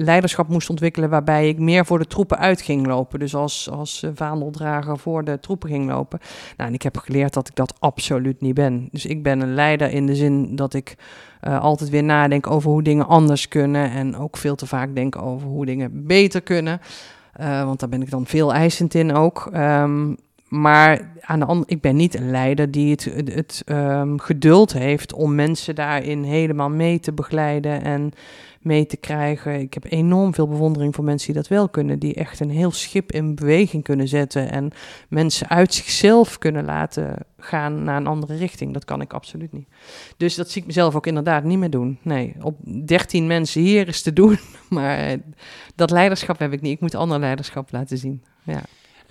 leiderschap moest ontwikkelen waarbij ik meer voor de troepen uit ging lopen. Dus als, als vaandeldrager voor de troepen ging lopen. Nou, en ik heb geleerd dat ik dat absoluut niet ben. Dus ik ben een leider in de zin dat ik uh, altijd weer nadenk over hoe dingen anders kunnen... en ook veel te vaak denk over hoe dingen beter kunnen... Uh, want daar ben ik dan veel eisend in ook. Um, maar aan de andere, ik ben niet een leider die het, het, um, geduld heeft om mensen daarin helemaal mee te begeleiden en mee te krijgen. Ik heb enorm veel bewondering voor mensen die dat wel kunnen, die echt een heel schip in beweging kunnen zetten en mensen uit zichzelf kunnen laten gaan naar een andere richting. Dat kan ik absoluut niet. Dus dat zie ik mezelf ook inderdaad niet meer doen. Nee, op 13 mensen hier is te doen, maar dat leiderschap heb ik niet. Ik moet ander leiderschap laten zien. Ja.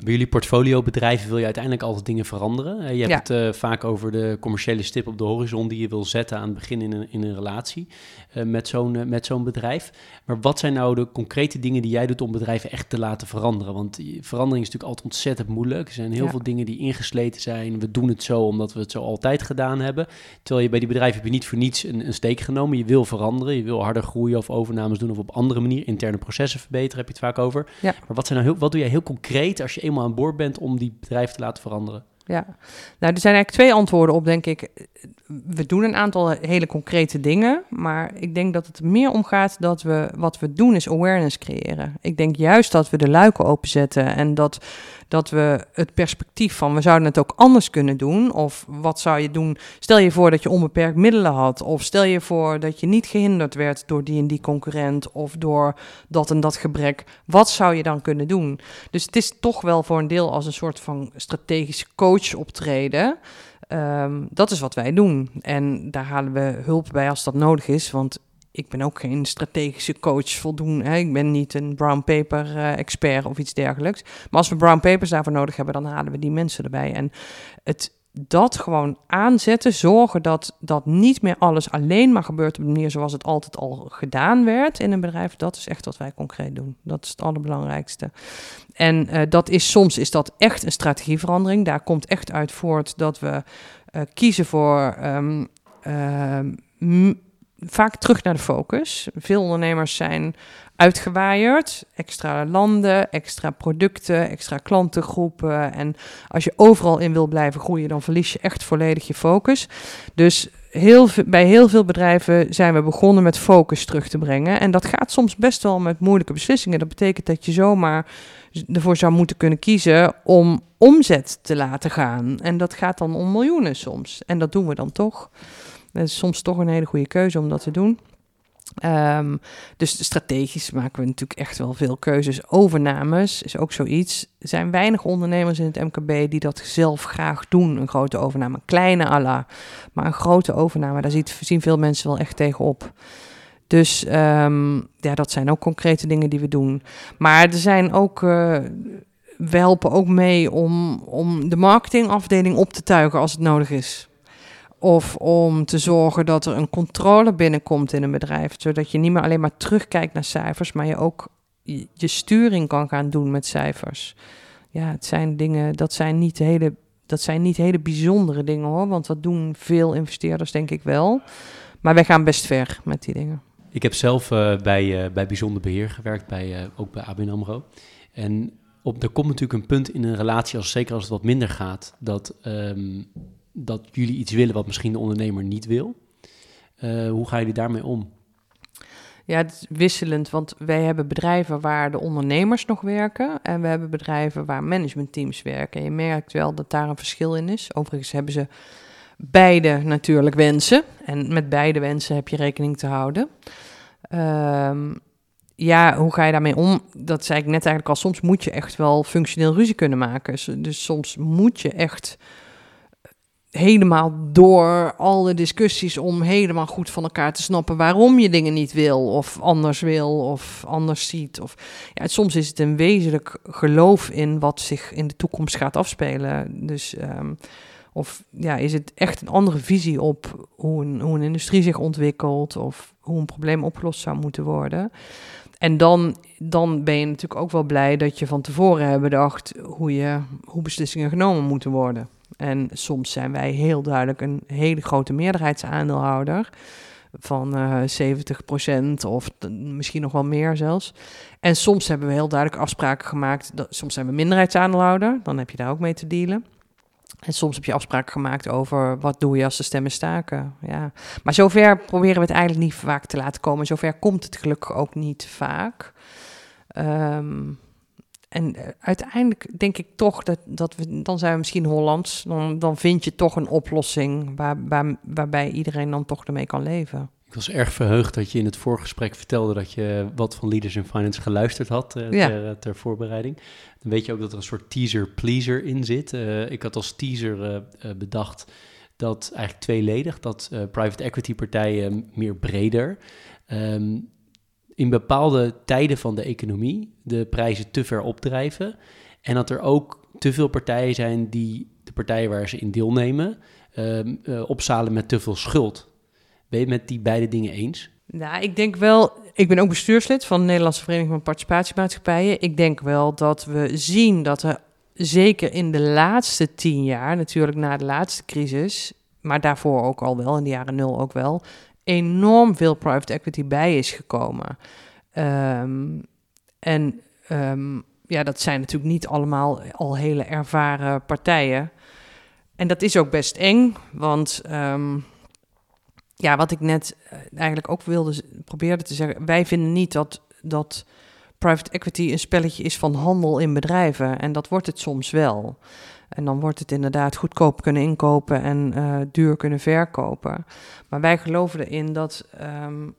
Bij jullie portfoliobedrijven wil je uiteindelijk altijd dingen veranderen. Eh, je hebt het uh, vaak over de commerciële stip op de horizon die je wil zetten aan het begin in een, in een relatie uh, met zo'n met zo'n bedrijf. Maar wat zijn nou de concrete dingen die jij doet om bedrijven echt te laten veranderen? Want verandering is natuurlijk altijd ontzettend moeilijk. Er zijn heel veel dingen die ingesleten zijn. We doen het zo omdat we het zo altijd gedaan hebben. Terwijl je bij die bedrijven heb je niet voor niets een, een steek genomen. Je wil veranderen, je wil harder groeien of overnames doen of op andere manier interne processen verbeteren, heb je het vaak over. Maar wat, zijn nou heel, wat doe jij heel concreet als je eenmaal aan boord bent om die bedrijf te laten veranderen? Ja, nou, er zijn eigenlijk twee antwoorden op, denk ik. We doen een aantal hele concrete dingen, maar ik denk dat het meer omgaat dat we wat we doen is awareness creëren. Ik denk juist dat we de luiken openzetten en dat dat we het perspectief van we zouden het ook anders kunnen doen. Of wat zou je doen? Stel je voor dat je onbeperkt middelen had. Of stel je voor dat je niet gehinderd werd door die en die concurrent. Of door dat en dat gebrek. Wat zou je dan kunnen doen? Dus het is toch wel voor een deel als een soort van strategische coach optreden. Ehm, dat is wat wij doen. En daar halen we hulp bij als dat nodig is. Want ik ben ook geen strategische coach voldoen. Hè. Ik ben niet een brown paper uh, expert of iets dergelijks. Maar als we brown papers daarvoor nodig hebben, dan halen we die mensen erbij. En het, dat gewoon aanzetten, zorgen dat, dat niet meer alles alleen maar gebeurt op de manier zoals het altijd al gedaan werd in een bedrijf. Dat is echt wat wij concreet doen. Dat is het allerbelangrijkste. En uh, dat is soms is dat echt een strategieverandering. Daar komt echt uit voort dat we uh, kiezen voor. Um, vaak terug naar de focus. Veel ondernemers zijn uitgewaaierd. Extra landen, extra producten, extra klantengroepen. En als je overal in wil blijven groeien, dan verlies je echt volledig je focus. Dus heel, bij heel veel bedrijven zijn we begonnen met focus terug te brengen. En dat gaat soms best wel met moeilijke beslissingen. Dat betekent dat je zomaar ervoor zou moeten kunnen kiezen om omzet te laten gaan. En dat gaat dan om miljoenen soms. En dat doen we dan toch. Dat is soms toch een hele goede keuze om dat te doen. Um, dus strategisch maken we natuurlijk echt wel veel keuzes. Overnames is ook zoiets. Er zijn weinig ondernemers in het MKB die dat zelf graag doen. Een grote overname, een kleine alla. Maar een grote overname, daar zien veel mensen wel echt tegenop. Dus um, ja, dat zijn ook concrete dingen die we doen. Maar er zijn ook. Uh, we helpen ook mee om, om de marketingafdeling op te tuigen als het nodig is. Of om te zorgen dat er een controle binnenkomt in een bedrijf. Zodat je niet meer alleen maar terugkijkt naar cijfers, maar je ook je sturing kan gaan doen met cijfers. Ja, het zijn dingen, dat zijn niet hele, dat zijn niet hele bijzondere dingen hoor. Want dat doen veel investeerders, denk ik wel. Maar wij gaan best ver met die dingen. Ik heb zelf uh, bij, uh, bij bijzonder beheer gewerkt, bij, uh, ook bij ABN AMRO. En op, er komt natuurlijk een punt in een relatie, als, zeker als het wat minder gaat, dat um, dat jullie iets willen wat misschien de ondernemer niet wil. Uh, hoe gaan jullie daarmee om? Ja, het is wisselend, want wij hebben bedrijven waar de ondernemers nog werken en we hebben bedrijven waar managementteams werken. En je merkt wel dat daar een verschil in is. Overigens hebben ze beide natuurlijk wensen. En met beide wensen heb je rekening te houden. Ehm, ja, hoe ga je daarmee om? Dat zei ik net eigenlijk al. Soms moet je echt wel functioneel ruzie kunnen maken. Dus soms moet je echt helemaal door alle discussies om helemaal goed van elkaar te snappen waarom je dingen niet wil of anders wil of anders ziet. Of, ja, soms is het een wezenlijk geloof in wat zich in de toekomst gaat afspelen. Dus, ehm, of ja, is het echt een andere visie op hoe een, hoe een industrie zich ontwikkelt of hoe een probleem opgelost zou moeten worden. En dan, dan ben je natuurlijk ook wel blij dat je van tevoren hebt bedacht hoe, je, hoe beslissingen genomen moeten worden. En soms zijn wij heel duidelijk een hele grote meerderheidsaandeelhouder van uh, eh, 70% of misschien nog wel meer zelfs. En soms hebben we heel duidelijk afspraken gemaakt. Soms zijn we minderheidsaandeelhouder, dan heb je daar ook mee te dealen. En soms heb je afspraken gemaakt over wat doe je als de stemmen staken. Ja. Maar zover proberen we het eigenlijk niet vaak te laten komen. Zover komt het gelukkig ook niet vaak. Um, en eh, uiteindelijk denk ik toch dat, dat we, dan zijn we misschien Hollands. Dan, dan vind je toch een oplossing waar, waar, waarbij iedereen dan toch ermee kan leven. Ik was erg verheugd dat je in het voorgesprek vertelde dat je wat van Leaders in Finance geluisterd had uh, ter, eh, ter, voorbereiding. Dan weet je ook dat er een soort teaser-pleaser in zit. Uh, ik had als teaser bedacht dat eigenlijk tweeledig, dat private equity partijen meer breder um, in bepaalde tijden van de economie de prijzen te ver opdrijven. En dat er ook te veel partijen zijn die de partijen waar ze in deelnemen um, uh, opzalen met te veel schuld. Ben je met die beide dingen eens? Nou, ik denk wel. Ik ben ook bestuurslid van de Nederlandse Vereniging van Participatiemaatschappijen. Ik denk wel dat we zien dat er zeker in de laatste tien jaar, natuurlijk na de laatste crisis, maar daarvoor ook al wel, in de jaren nul ook wel, enorm veel private equity bij is gekomen. Um, en um, ja, dat zijn natuurlijk niet allemaal al hele ervaren partijen. En dat is ook best eng, want um, ja, wat ik net eh, eigenlijk ook wilde proberen te zeggen, wij vinden niet dat, dat private equity een spelletje is van handel in bedrijven. En dat wordt het soms wel. En dan wordt het inderdaad goedkoop kunnen inkopen en uh, duur kunnen verkopen. Maar wij geloven erin dat um,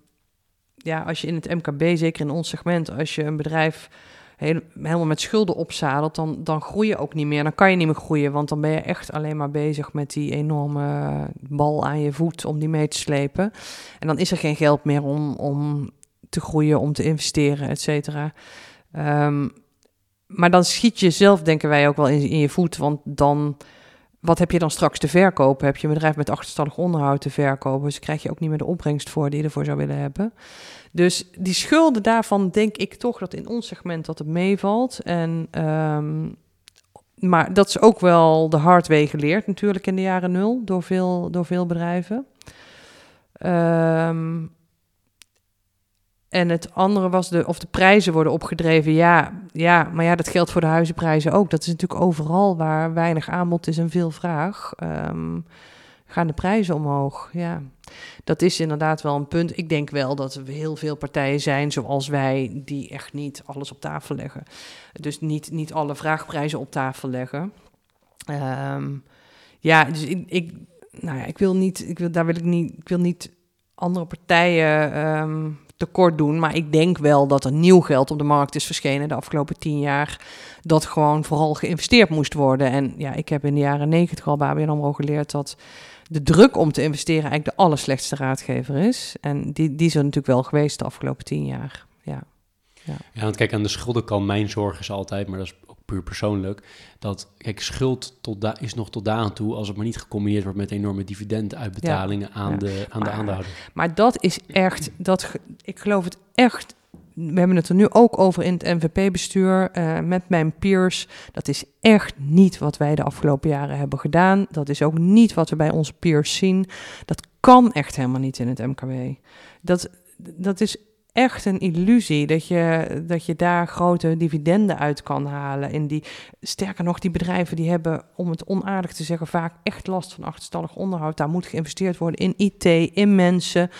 ja, als je in het MKB, zeker in ons segment, als je een bedrijf helemaal met schulden opzadelt, dan, dan groei je ook niet meer. Dan kan je niet meer groeien, want dan ben je echt alleen maar bezig met die enorme bal aan je voet om die mee te slepen. En dan is er geen geld meer om, om te groeien, om te investeren, et cetera. Um, maar dan schiet je zelf, denken wij ook wel, in, in je voet. Want dan, wat heb je dan straks te verkopen? Heb je een bedrijf met achterstallig onderhoud te verkopen? Dus krijg je ook niet meer de opbrengst voor die je ervoor zou willen hebben. Dus die schulden daarvan denk ik toch dat in ons segment dat het meevalt. En, um, maar dat is ook wel de hard way geleerd natuurlijk in de jaren nul door veel, door veel bedrijven. Um, en het andere was de, of de prijzen worden opgedreven. Ja, ja, maar ja, dat geldt voor de huizenprijzen ook. Dat is natuurlijk overal waar weinig aanbod is en veel vraag. Um, gaan de prijzen omhoog. Ja, dat is inderdaad wel een punt. Ik denk wel dat er heel veel partijen zijn zoals wij, die echt niet alles op tafel leggen. Dus niet, niet alle vraagprijzen op tafel leggen. Um, ja, dus ik, ik, nou ja, ik wil niet, ik wil, daar wil ik niet, ik wil niet andere partijen um, tekort doen. Maar ik denk wel dat er nieuw geld op de markt is verschenen de afgelopen tien jaar. Dat gewoon vooral geïnvesteerd moest worden. En ja, ik heb in de jaren negentig al bij ABN AMRO geleerd dat de druk om te investeren eigenlijk de allerslechtste raadgever is. En die, die is natuurlijk wel geweest de afgelopen tien jaar. Ja. Ja. ja, want kijk, aan de schuldenkant, mijn zorg is altijd, maar dat is puur persoonlijk, dat, kijk, schuld tot da is nog tot daar aan toe als het maar niet gecombineerd wordt met enorme dividenduitbetalingen aan, de, aan de aandeelhouder. Maar dat is echt, dat, ik geloof het echt we hebben het er nu ook over in het NVP-bestuur uh, met mijn peers. Dat is echt niet wat wij de afgelopen jaren hebben gedaan. Dat is ook niet wat we bij onze peers zien. Dat kan echt helemaal niet in het MKW. Dat, dat is echt een illusie dat je, dat je daar grote dividenden uit kan halen. En die, sterker nog, die bedrijven die hebben, om het onaardig te zeggen, vaak echt last van achterstallig onderhoud. Daar moet geïnvesteerd worden in IT, in mensen.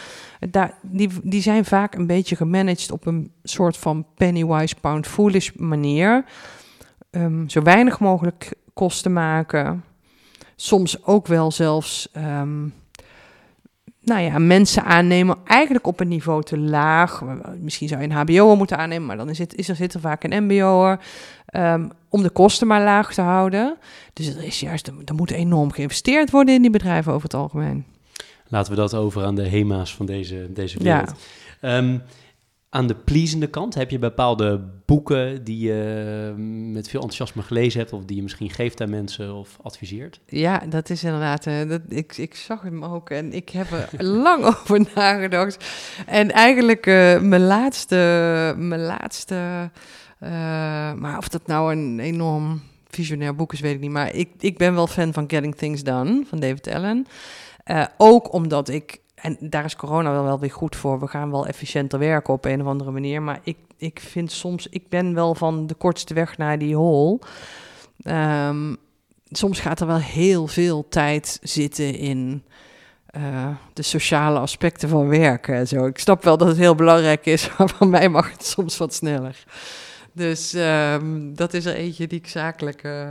Daar, die, die zijn vaak een beetje gemanaged op een soort van pennywise pound foolish manier. Um, zo weinig mogelijk kosten maken soms ook wel zelfs ehm, nou ja, mensen aannemen, eigenlijk op een niveau te laag. Misschien zou je een HBO'er moeten aannemen, maar dan is, het, is er, zit er vaak een MBO'er. Um, om de kosten maar laag te houden. Dus er is juist, er moet enorm geïnvesteerd worden in die bedrijven over het algemeen. Laten we dat over aan de HEMA's van deze, deze wereld. Ja. Ehm, aan de pleasende kant heb je bepaalde boeken die je met veel enthousiasme gelezen hebt, of die je misschien geeft aan mensen of adviseert? Ja, dat is inderdaad. Uh, dat, ik, ik zag hem ook en ik heb er lang over nagedacht. En eigenlijk uh, mijn laatste, mijn laatste, uh, maar of dat nou een enorm visionair boek is, weet ik niet. Maar ik, ik ben wel fan van Getting Things Done van David Allen. ook omdat ik en daar is corona wel, wel weer goed voor. We gaan wel efficiënter werken op een of andere manier. Maar ik, ik vind soms, ik ben wel van de kortste weg naar die hol. Um, soms gaat er wel heel veel tijd zitten in uh, de sociale aspecten van werken. Zo. Ik snap wel dat het heel belangrijk is, maar van mij mag het soms wat sneller. Dus um, dat is er eentje die ik zakelijk. Uh,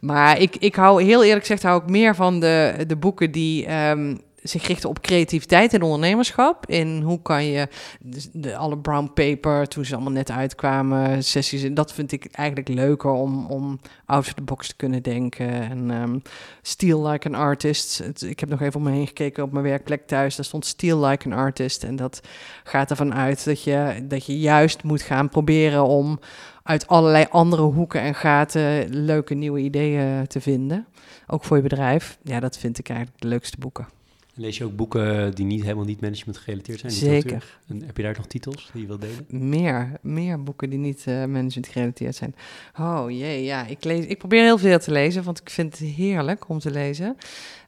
maar ik, ik hou heel eerlijk gezegd hou ik meer van de, de boeken die um, zich richten op creativiteit en ondernemerschap. In hoe kan je dus de, alle brown paper, toen ze allemaal net uitkwamen, sessies. En dat vind ik eigenlijk leuker om, om out of the box te kunnen denken. En um, Steal Like an Artist. ik heb nog even om me heen gekeken op mijn werkplek thuis. Daar stond Steal Like an Artist. En dat gaat ervan uit dat je, dat je juist moet gaan proberen om uit allerlei andere hoeken en gaten leuke nieuwe ideeën te vinden. Ook voor je bedrijf. Ja, dat vind ik eigenlijk de leukste boeken. Lees je ook boeken die niet helemaal niet management gerelateerd zijn? Zeker. En heb je daar nog titels die je wilt delen? Meer, meer boeken die niet uh, management gerelateerd zijn. Oh jee, ja. Ik, lees, ik probeer heel veel te lezen, want ik vind het heerlijk om te lezen.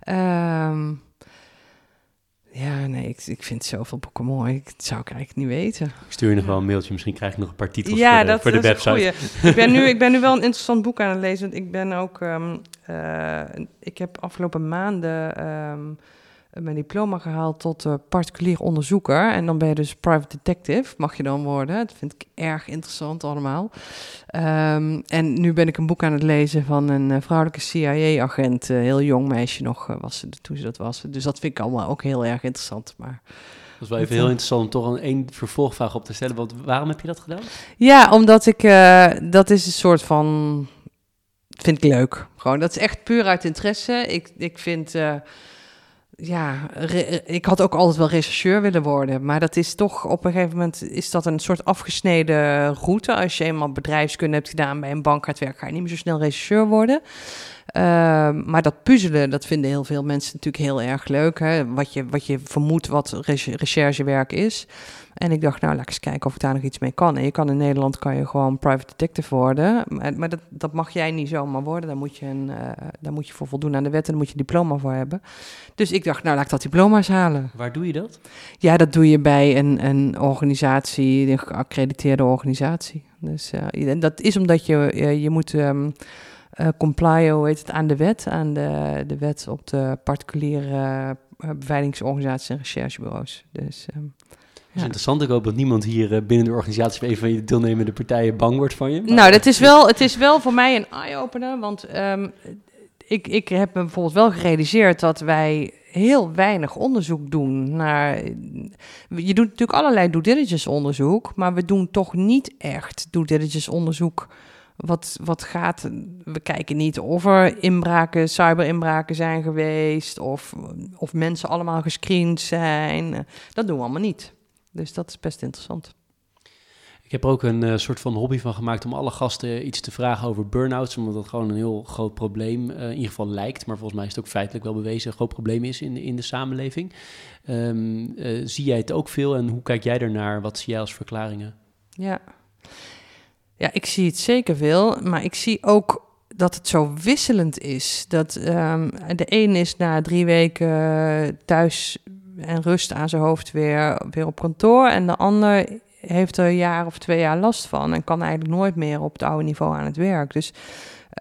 Um, ja, nee, ik, ik vind zoveel boeken mooi. Dat zou ik eigenlijk niet weten. Ik stuur je nog wel een mailtje, misschien krijg ik nog een paar titels ja, voor de, dat, voor de website. ik, ben nu, ik ben nu wel een interessant boek aan het lezen. Want ik ben ook, um, uh, ik heb afgelopen maanden um, mijn diploma gehaald tot uh, particulier onderzoeker. En dan ben je dus private detective, mag je dan worden. Dat vind ik erg interessant allemaal. Um, en nu ben ik een boek aan het lezen van een uh, vrouwelijke CIA-agent. Uh, heel jong meisje nog was ze toen ze dat was. Dus dat vind ik allemaal ook heel erg interessant. Maar... Dat is wel even heel interessant om toch een één vervolgvraag op te stellen. Want waarom heb je dat gedaan? Ja, omdat ik... dat is een soort van... Vind ik leuk. Gewoon, dat is echt puur uit interesse. Ik, ik vind ja, ik had ook altijd wel rechercheur willen worden. Maar dat is toch op een gegeven moment is dat een soort afgesneden route. Als je eenmaal bedrijfskunde hebt gedaan bij een bank gaat werken, ga je niet meer zo snel rechercheur worden. Uh, maar dat puzzelen, dat vinden heel veel mensen natuurlijk heel erg leuk. Hè? Wat, je, wat je vermoedt wat recherchewerk is. En ik dacht, nou, laat eens kijken of ik daar nog iets mee kan. En je kan in Nederland kan je gewoon private detective worden. Maar, maar dat, dat mag jij niet zomaar worden. Daar moet, je een, uh, daar moet je voor voldoen aan de wet en daar moet je een diploma voor hebben. Dus ik dacht, nou, laat ik dat diploma's halen. Waar doe je dat? Ja, dat doe je bij een, een organisatie, een geaccrediteerde organisatie. Dus uh, dat is omdat je, uh, je moet... Um, uh, complyen, hoe heet het, aan de wet, aan de, de wet op de particuliere uh, beveiligingsorganisaties en recherchebureaus. Dus um, dat is interessant. Ik hoop dat niemand hier eh, binnen de organisatie van een van je deelnemende partijen bang wordt van je. Nou, dat is wel, het is wel voor mij een eye-opener. Want um, ik, ik heb me bijvoorbeeld wel gerealiseerd dat wij heel weinig onderzoek doen naar. Je doet natuurlijk allerlei due diligence onderzoek, maar we doen toch niet echt due diligence onderzoek. Wat, wat gaat. We kijken niet of er inbraken, cyberinbraken zijn geweest. Of, of mensen allemaal gescreend zijn. Dat doen we allemaal niet. Dus dat is best interessant. Ik heb er ook een uh, soort van hobby van gemaakt om alle gasten iets te vragen over burn-outs, omdat dat gewoon een heel groot probleem uh, in ieder geval lijkt, maar volgens mij is het ook feitelijk wel bewezen een groot probleem is in, in de samenleving. Um, uh, zie jij het ook veel en hoe kijk jij ernaar? Wat zie jij als verklaringen? Ja. Ja, ik zie het zeker veel, maar ik zie ook dat het zo wisselend is. Dat um, de een is na drie weken thuis en rust aan zijn hoofd weer, weer op kantoor. En de ander heeft er een jaar of twee jaar last van en kan eigenlijk nooit meer op het oude niveau aan het werk. Dus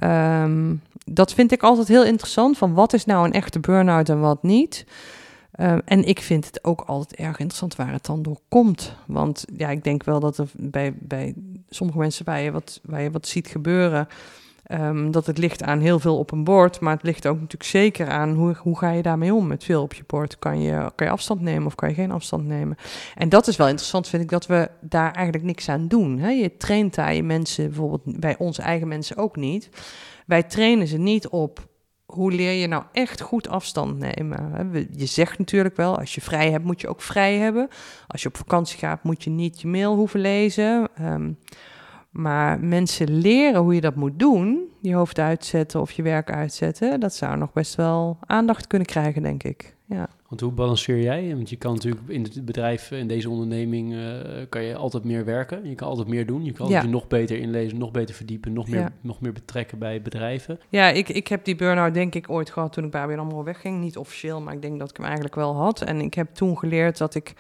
um, dat vind ik altijd heel interessant. Van wat is nou een echte burn-out en wat niet? Um, en ik vind het ook altijd erg interessant waar het dan door komt. Want ja, ik denk wel dat er bij, bij sommige mensen waar je wat, waar je wat ziet gebeuren, Ehm, dat het ligt aan heel veel op een bord, maar het ligt ook natuurlijk zeker aan hoe, hoe ga je daarmee om met veel op je bord. Kan je, kan je afstand nemen of kan je geen afstand nemen? En dat is wel interessant, vind ik, dat we daar eigenlijk niks aan doen. Hè? Je traint daar je mensen, bijvoorbeeld bij onze eigen mensen ook niet. Wij trainen ze niet op hoe leer je nou echt goed afstand nemen? Je zegt natuurlijk wel, als je vrij hebt, moet je ook vrij hebben. Als je op vakantie gaat, moet je niet je mail hoeven lezen. Um, maar mensen leren hoe je dat moet doen, je hoofd uitzetten of je werk uitzetten, dat zou nog best wel aandacht kunnen krijgen, denk ik. Ja. Want hoe balanceer jij? Want je kan natuurlijk in het bedrijf, in deze onderneming, uh, kan je altijd meer werken. Je kan altijd meer doen. Je kan ja. je nog beter inlezen, nog beter verdiepen, nog meer, nog meer betrekken bij bedrijven. Ja, ik, ik heb die burn-out denk ik ooit gehad toen ik bij ABN AMRO wegging. Niet officieel, maar ik denk dat ik hem eigenlijk wel had. En ik heb toen geleerd dat ik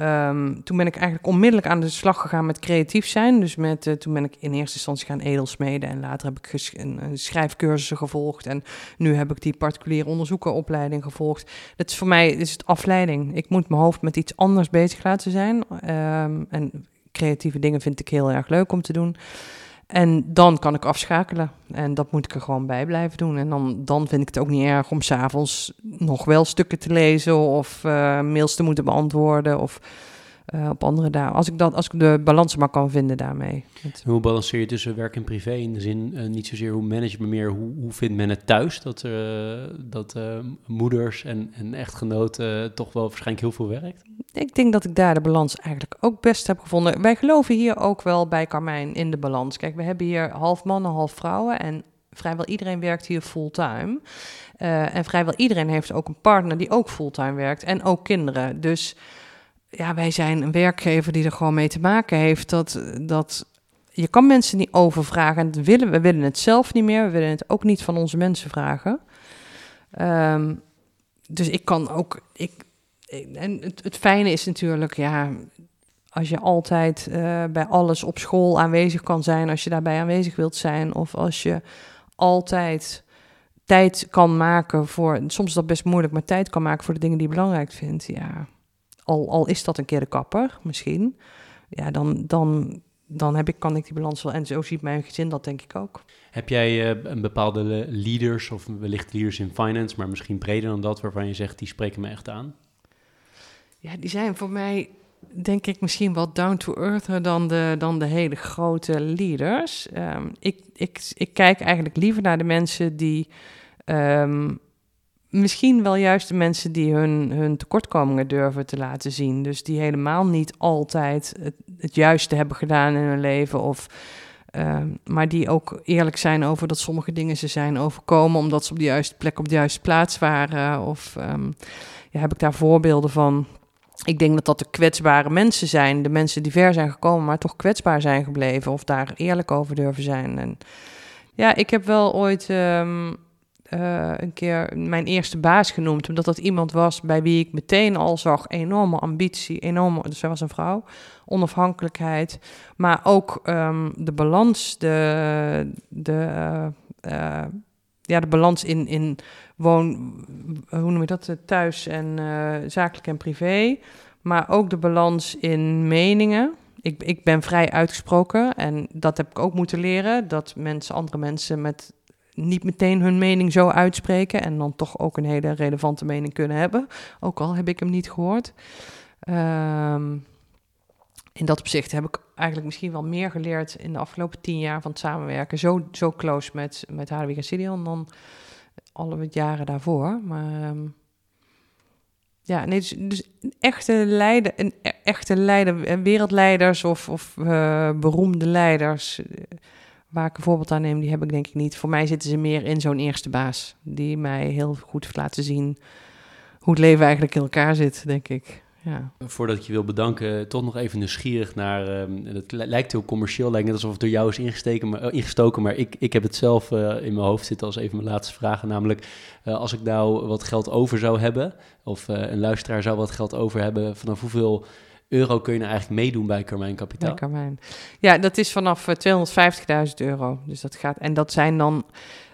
Um, toen ben ik eigenlijk onmiddellijk aan de slag gegaan met creatief zijn. Dus met, uh, toen ben ik in eerste instantie gaan edelsmeden en later heb ik een, schrijfcursussen gevolgd. En nu heb ik die particuliere onderzoekeropleiding gevolgd. Dat is voor mij is het afleiding. Ik moet mijn hoofd met iets anders bezig laten zijn. Um, en creatieve dingen vind ik heel erg leuk om te doen. En dan kan ik afschakelen. En dat moet ik er gewoon bij blijven doen. En dan, dan vind ik het ook niet erg om s'avonds nog wel stukken te lezen of uh, mails te moeten beantwoorden. Of uh, op andere dagen. Als ik, dat, als ik de balans maar kan vinden daarmee. Hoe balanceer je tussen werk en privé? In de zin, uh, niet zozeer hoe manage je, maar meer hoe, hoe vindt men het thuis? Dat, uh, dat moeders en, en echtgenoten toch wel waarschijnlijk heel veel werkt? Ik denk dat ik daar de balans eigenlijk ook best heb gevonden. Wij geloven hier ook wel bij Carmijn in de balans. Kijk, we hebben hier half mannen, half vrouwen. En vrijwel iedereen werkt hier fulltime. en vrijwel iedereen heeft ook een partner die ook fulltime werkt. En ook kinderen. Dus ja, wij zijn een werkgever die er gewoon mee te maken heeft. Dat, dat je kan mensen niet overvragen. En willen, we willen het zelf niet meer. We willen het ook niet van onze mensen vragen. Um, dus ik kan ook. Ik, en het, het, fijne is natuurlijk, ja, als je altijd uh, bij alles op school aanwezig kan zijn, als je daarbij aanwezig wilt zijn, of als je altijd tijd kan maken voor. Soms is dat best moeilijk, maar tijd kan maken voor de dingen die je belangrijk vindt. Ja, al, al is dat een keer de kapper, misschien, ja, dan, dan, dan heb ik, kan ik die balans wel. En zo ziet mijn gezin dat denk ik ook. Heb jij uh, een bepaalde leaders of wellicht leaders in finance, maar misschien breder dan dat, waarvan je zegt, die spreken me echt aan? Ja, die zijn voor mij, denk ik, misschien wat down to earther dan de, dan de hele grote leaders. Um, ik, ik, ik kijk eigenlijk liever naar de mensen die um, misschien wel juist de mensen die hun, hun tekortkomingen durven te laten zien. Dus die helemaal niet altijd het, juiste hebben gedaan in hun leven. Of, uh, maar die ook eerlijk zijn over dat sommige dingen ze zijn overkomen. omdat ze op de juiste plek op de juiste plaats waren. Of um, ja, heb ik daar voorbeelden van. Ik denk dat dat de kwetsbare mensen zijn. De mensen die ver zijn gekomen, maar toch kwetsbaar zijn gebleven. Of daar eerlijk over durven zijn. En ja, ik heb wel ooit. Um, uh, een keer mijn eerste baas genoemd. Omdat dat iemand was bij wie ik meteen al zag enorme ambitie, enorme, dus zij was een vrouw, onafhankelijkheid. Maar ook um, de balans, de, de, uh, uh, ja, de balans in, in woon, hoe noem je dat, thuis en zakelijk en privé. Maar ook de balans in meningen. Ik, ik ben vrij uitgesproken en dat heb ik ook moeten leren. Dat mensen, andere mensen met niet meteen hun mening zo uitspreken en dan toch ook een hele relevante mening kunnen hebben. Ook al heb ik hem niet gehoord. Um, in dat opzicht heb ik eigenlijk misschien wel meer geleerd in de afgelopen tien jaar van het samenwerken. Zo, zo close met, met Hadewig en dan alle jaren daarvoor. Maar um, ja, nee, dus, dus echte, leider, een e-, echte leider, wereldleiders of, of uh, beroemde leiders waar ik een voorbeeld aan neem, die heb ik denk ik niet. Voor mij zitten ze meer in zo'n eerste baas, die mij heel goed heeft laten zien hoe het leven eigenlijk in elkaar zit, denk ik. Ja. Voordat ik je wil bedanken, toch nog even nieuwsgierig naar. Um, het lijkt heel commercieel, lijkt net alsof het door jou is ingesteken, maar, uh, ingestoken. Maar ik, ik heb het zelf uh, in mijn hoofd zitten als even mijn laatste vragen. Namelijk, uh, als ik nou wat geld over zou hebben, of een luisteraar zou wat geld over hebben, vanaf hoeveel euro kun je nou eigenlijk meedoen bij Carmijn Kapitaal? Bij Carmijn. Ja, dat is vanaf 250.000 eh, euro. Dus dat gaat, en dat zijn dan,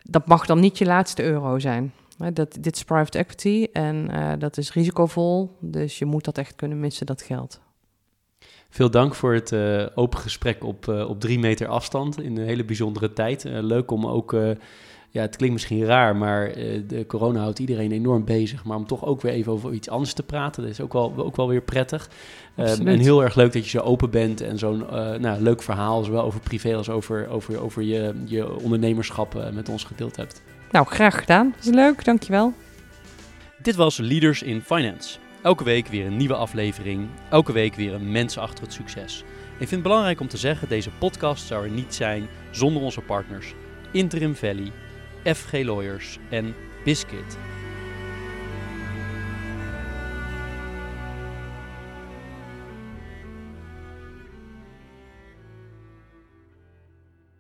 dat mag dan niet je laatste euro zijn. Dat, dit is private equity en uh, dat is risicovol. Dus je moet dat echt kunnen missen, dat geld. Veel dank voor het uh, open gesprek op, uh, op drie meter afstand in een hele bijzondere tijd. Leuk om ook, ja, het klinkt misschien raar, maar de corona houdt iedereen enorm bezig. Maar om toch ook weer even over iets anders te praten, dat is ook wel, ook wel weer prettig. Um, en heel erg leuk dat je zo open bent en zo'n nou, leuk verhaal, zowel over privé als over, over, over je, je ondernemerschap met ons gedeeld hebt. Nou, graag gedaan. Dat is leuk, dankjewel. Dit was Leaders in Finance. Elke week weer een nieuwe aflevering. Elke week weer een mens achter het succes. Ik vind het belangrijk om te zeggen, deze podcast zou er niet zijn zonder onze partners Interim Valley, FG Lawyers en Biscuit.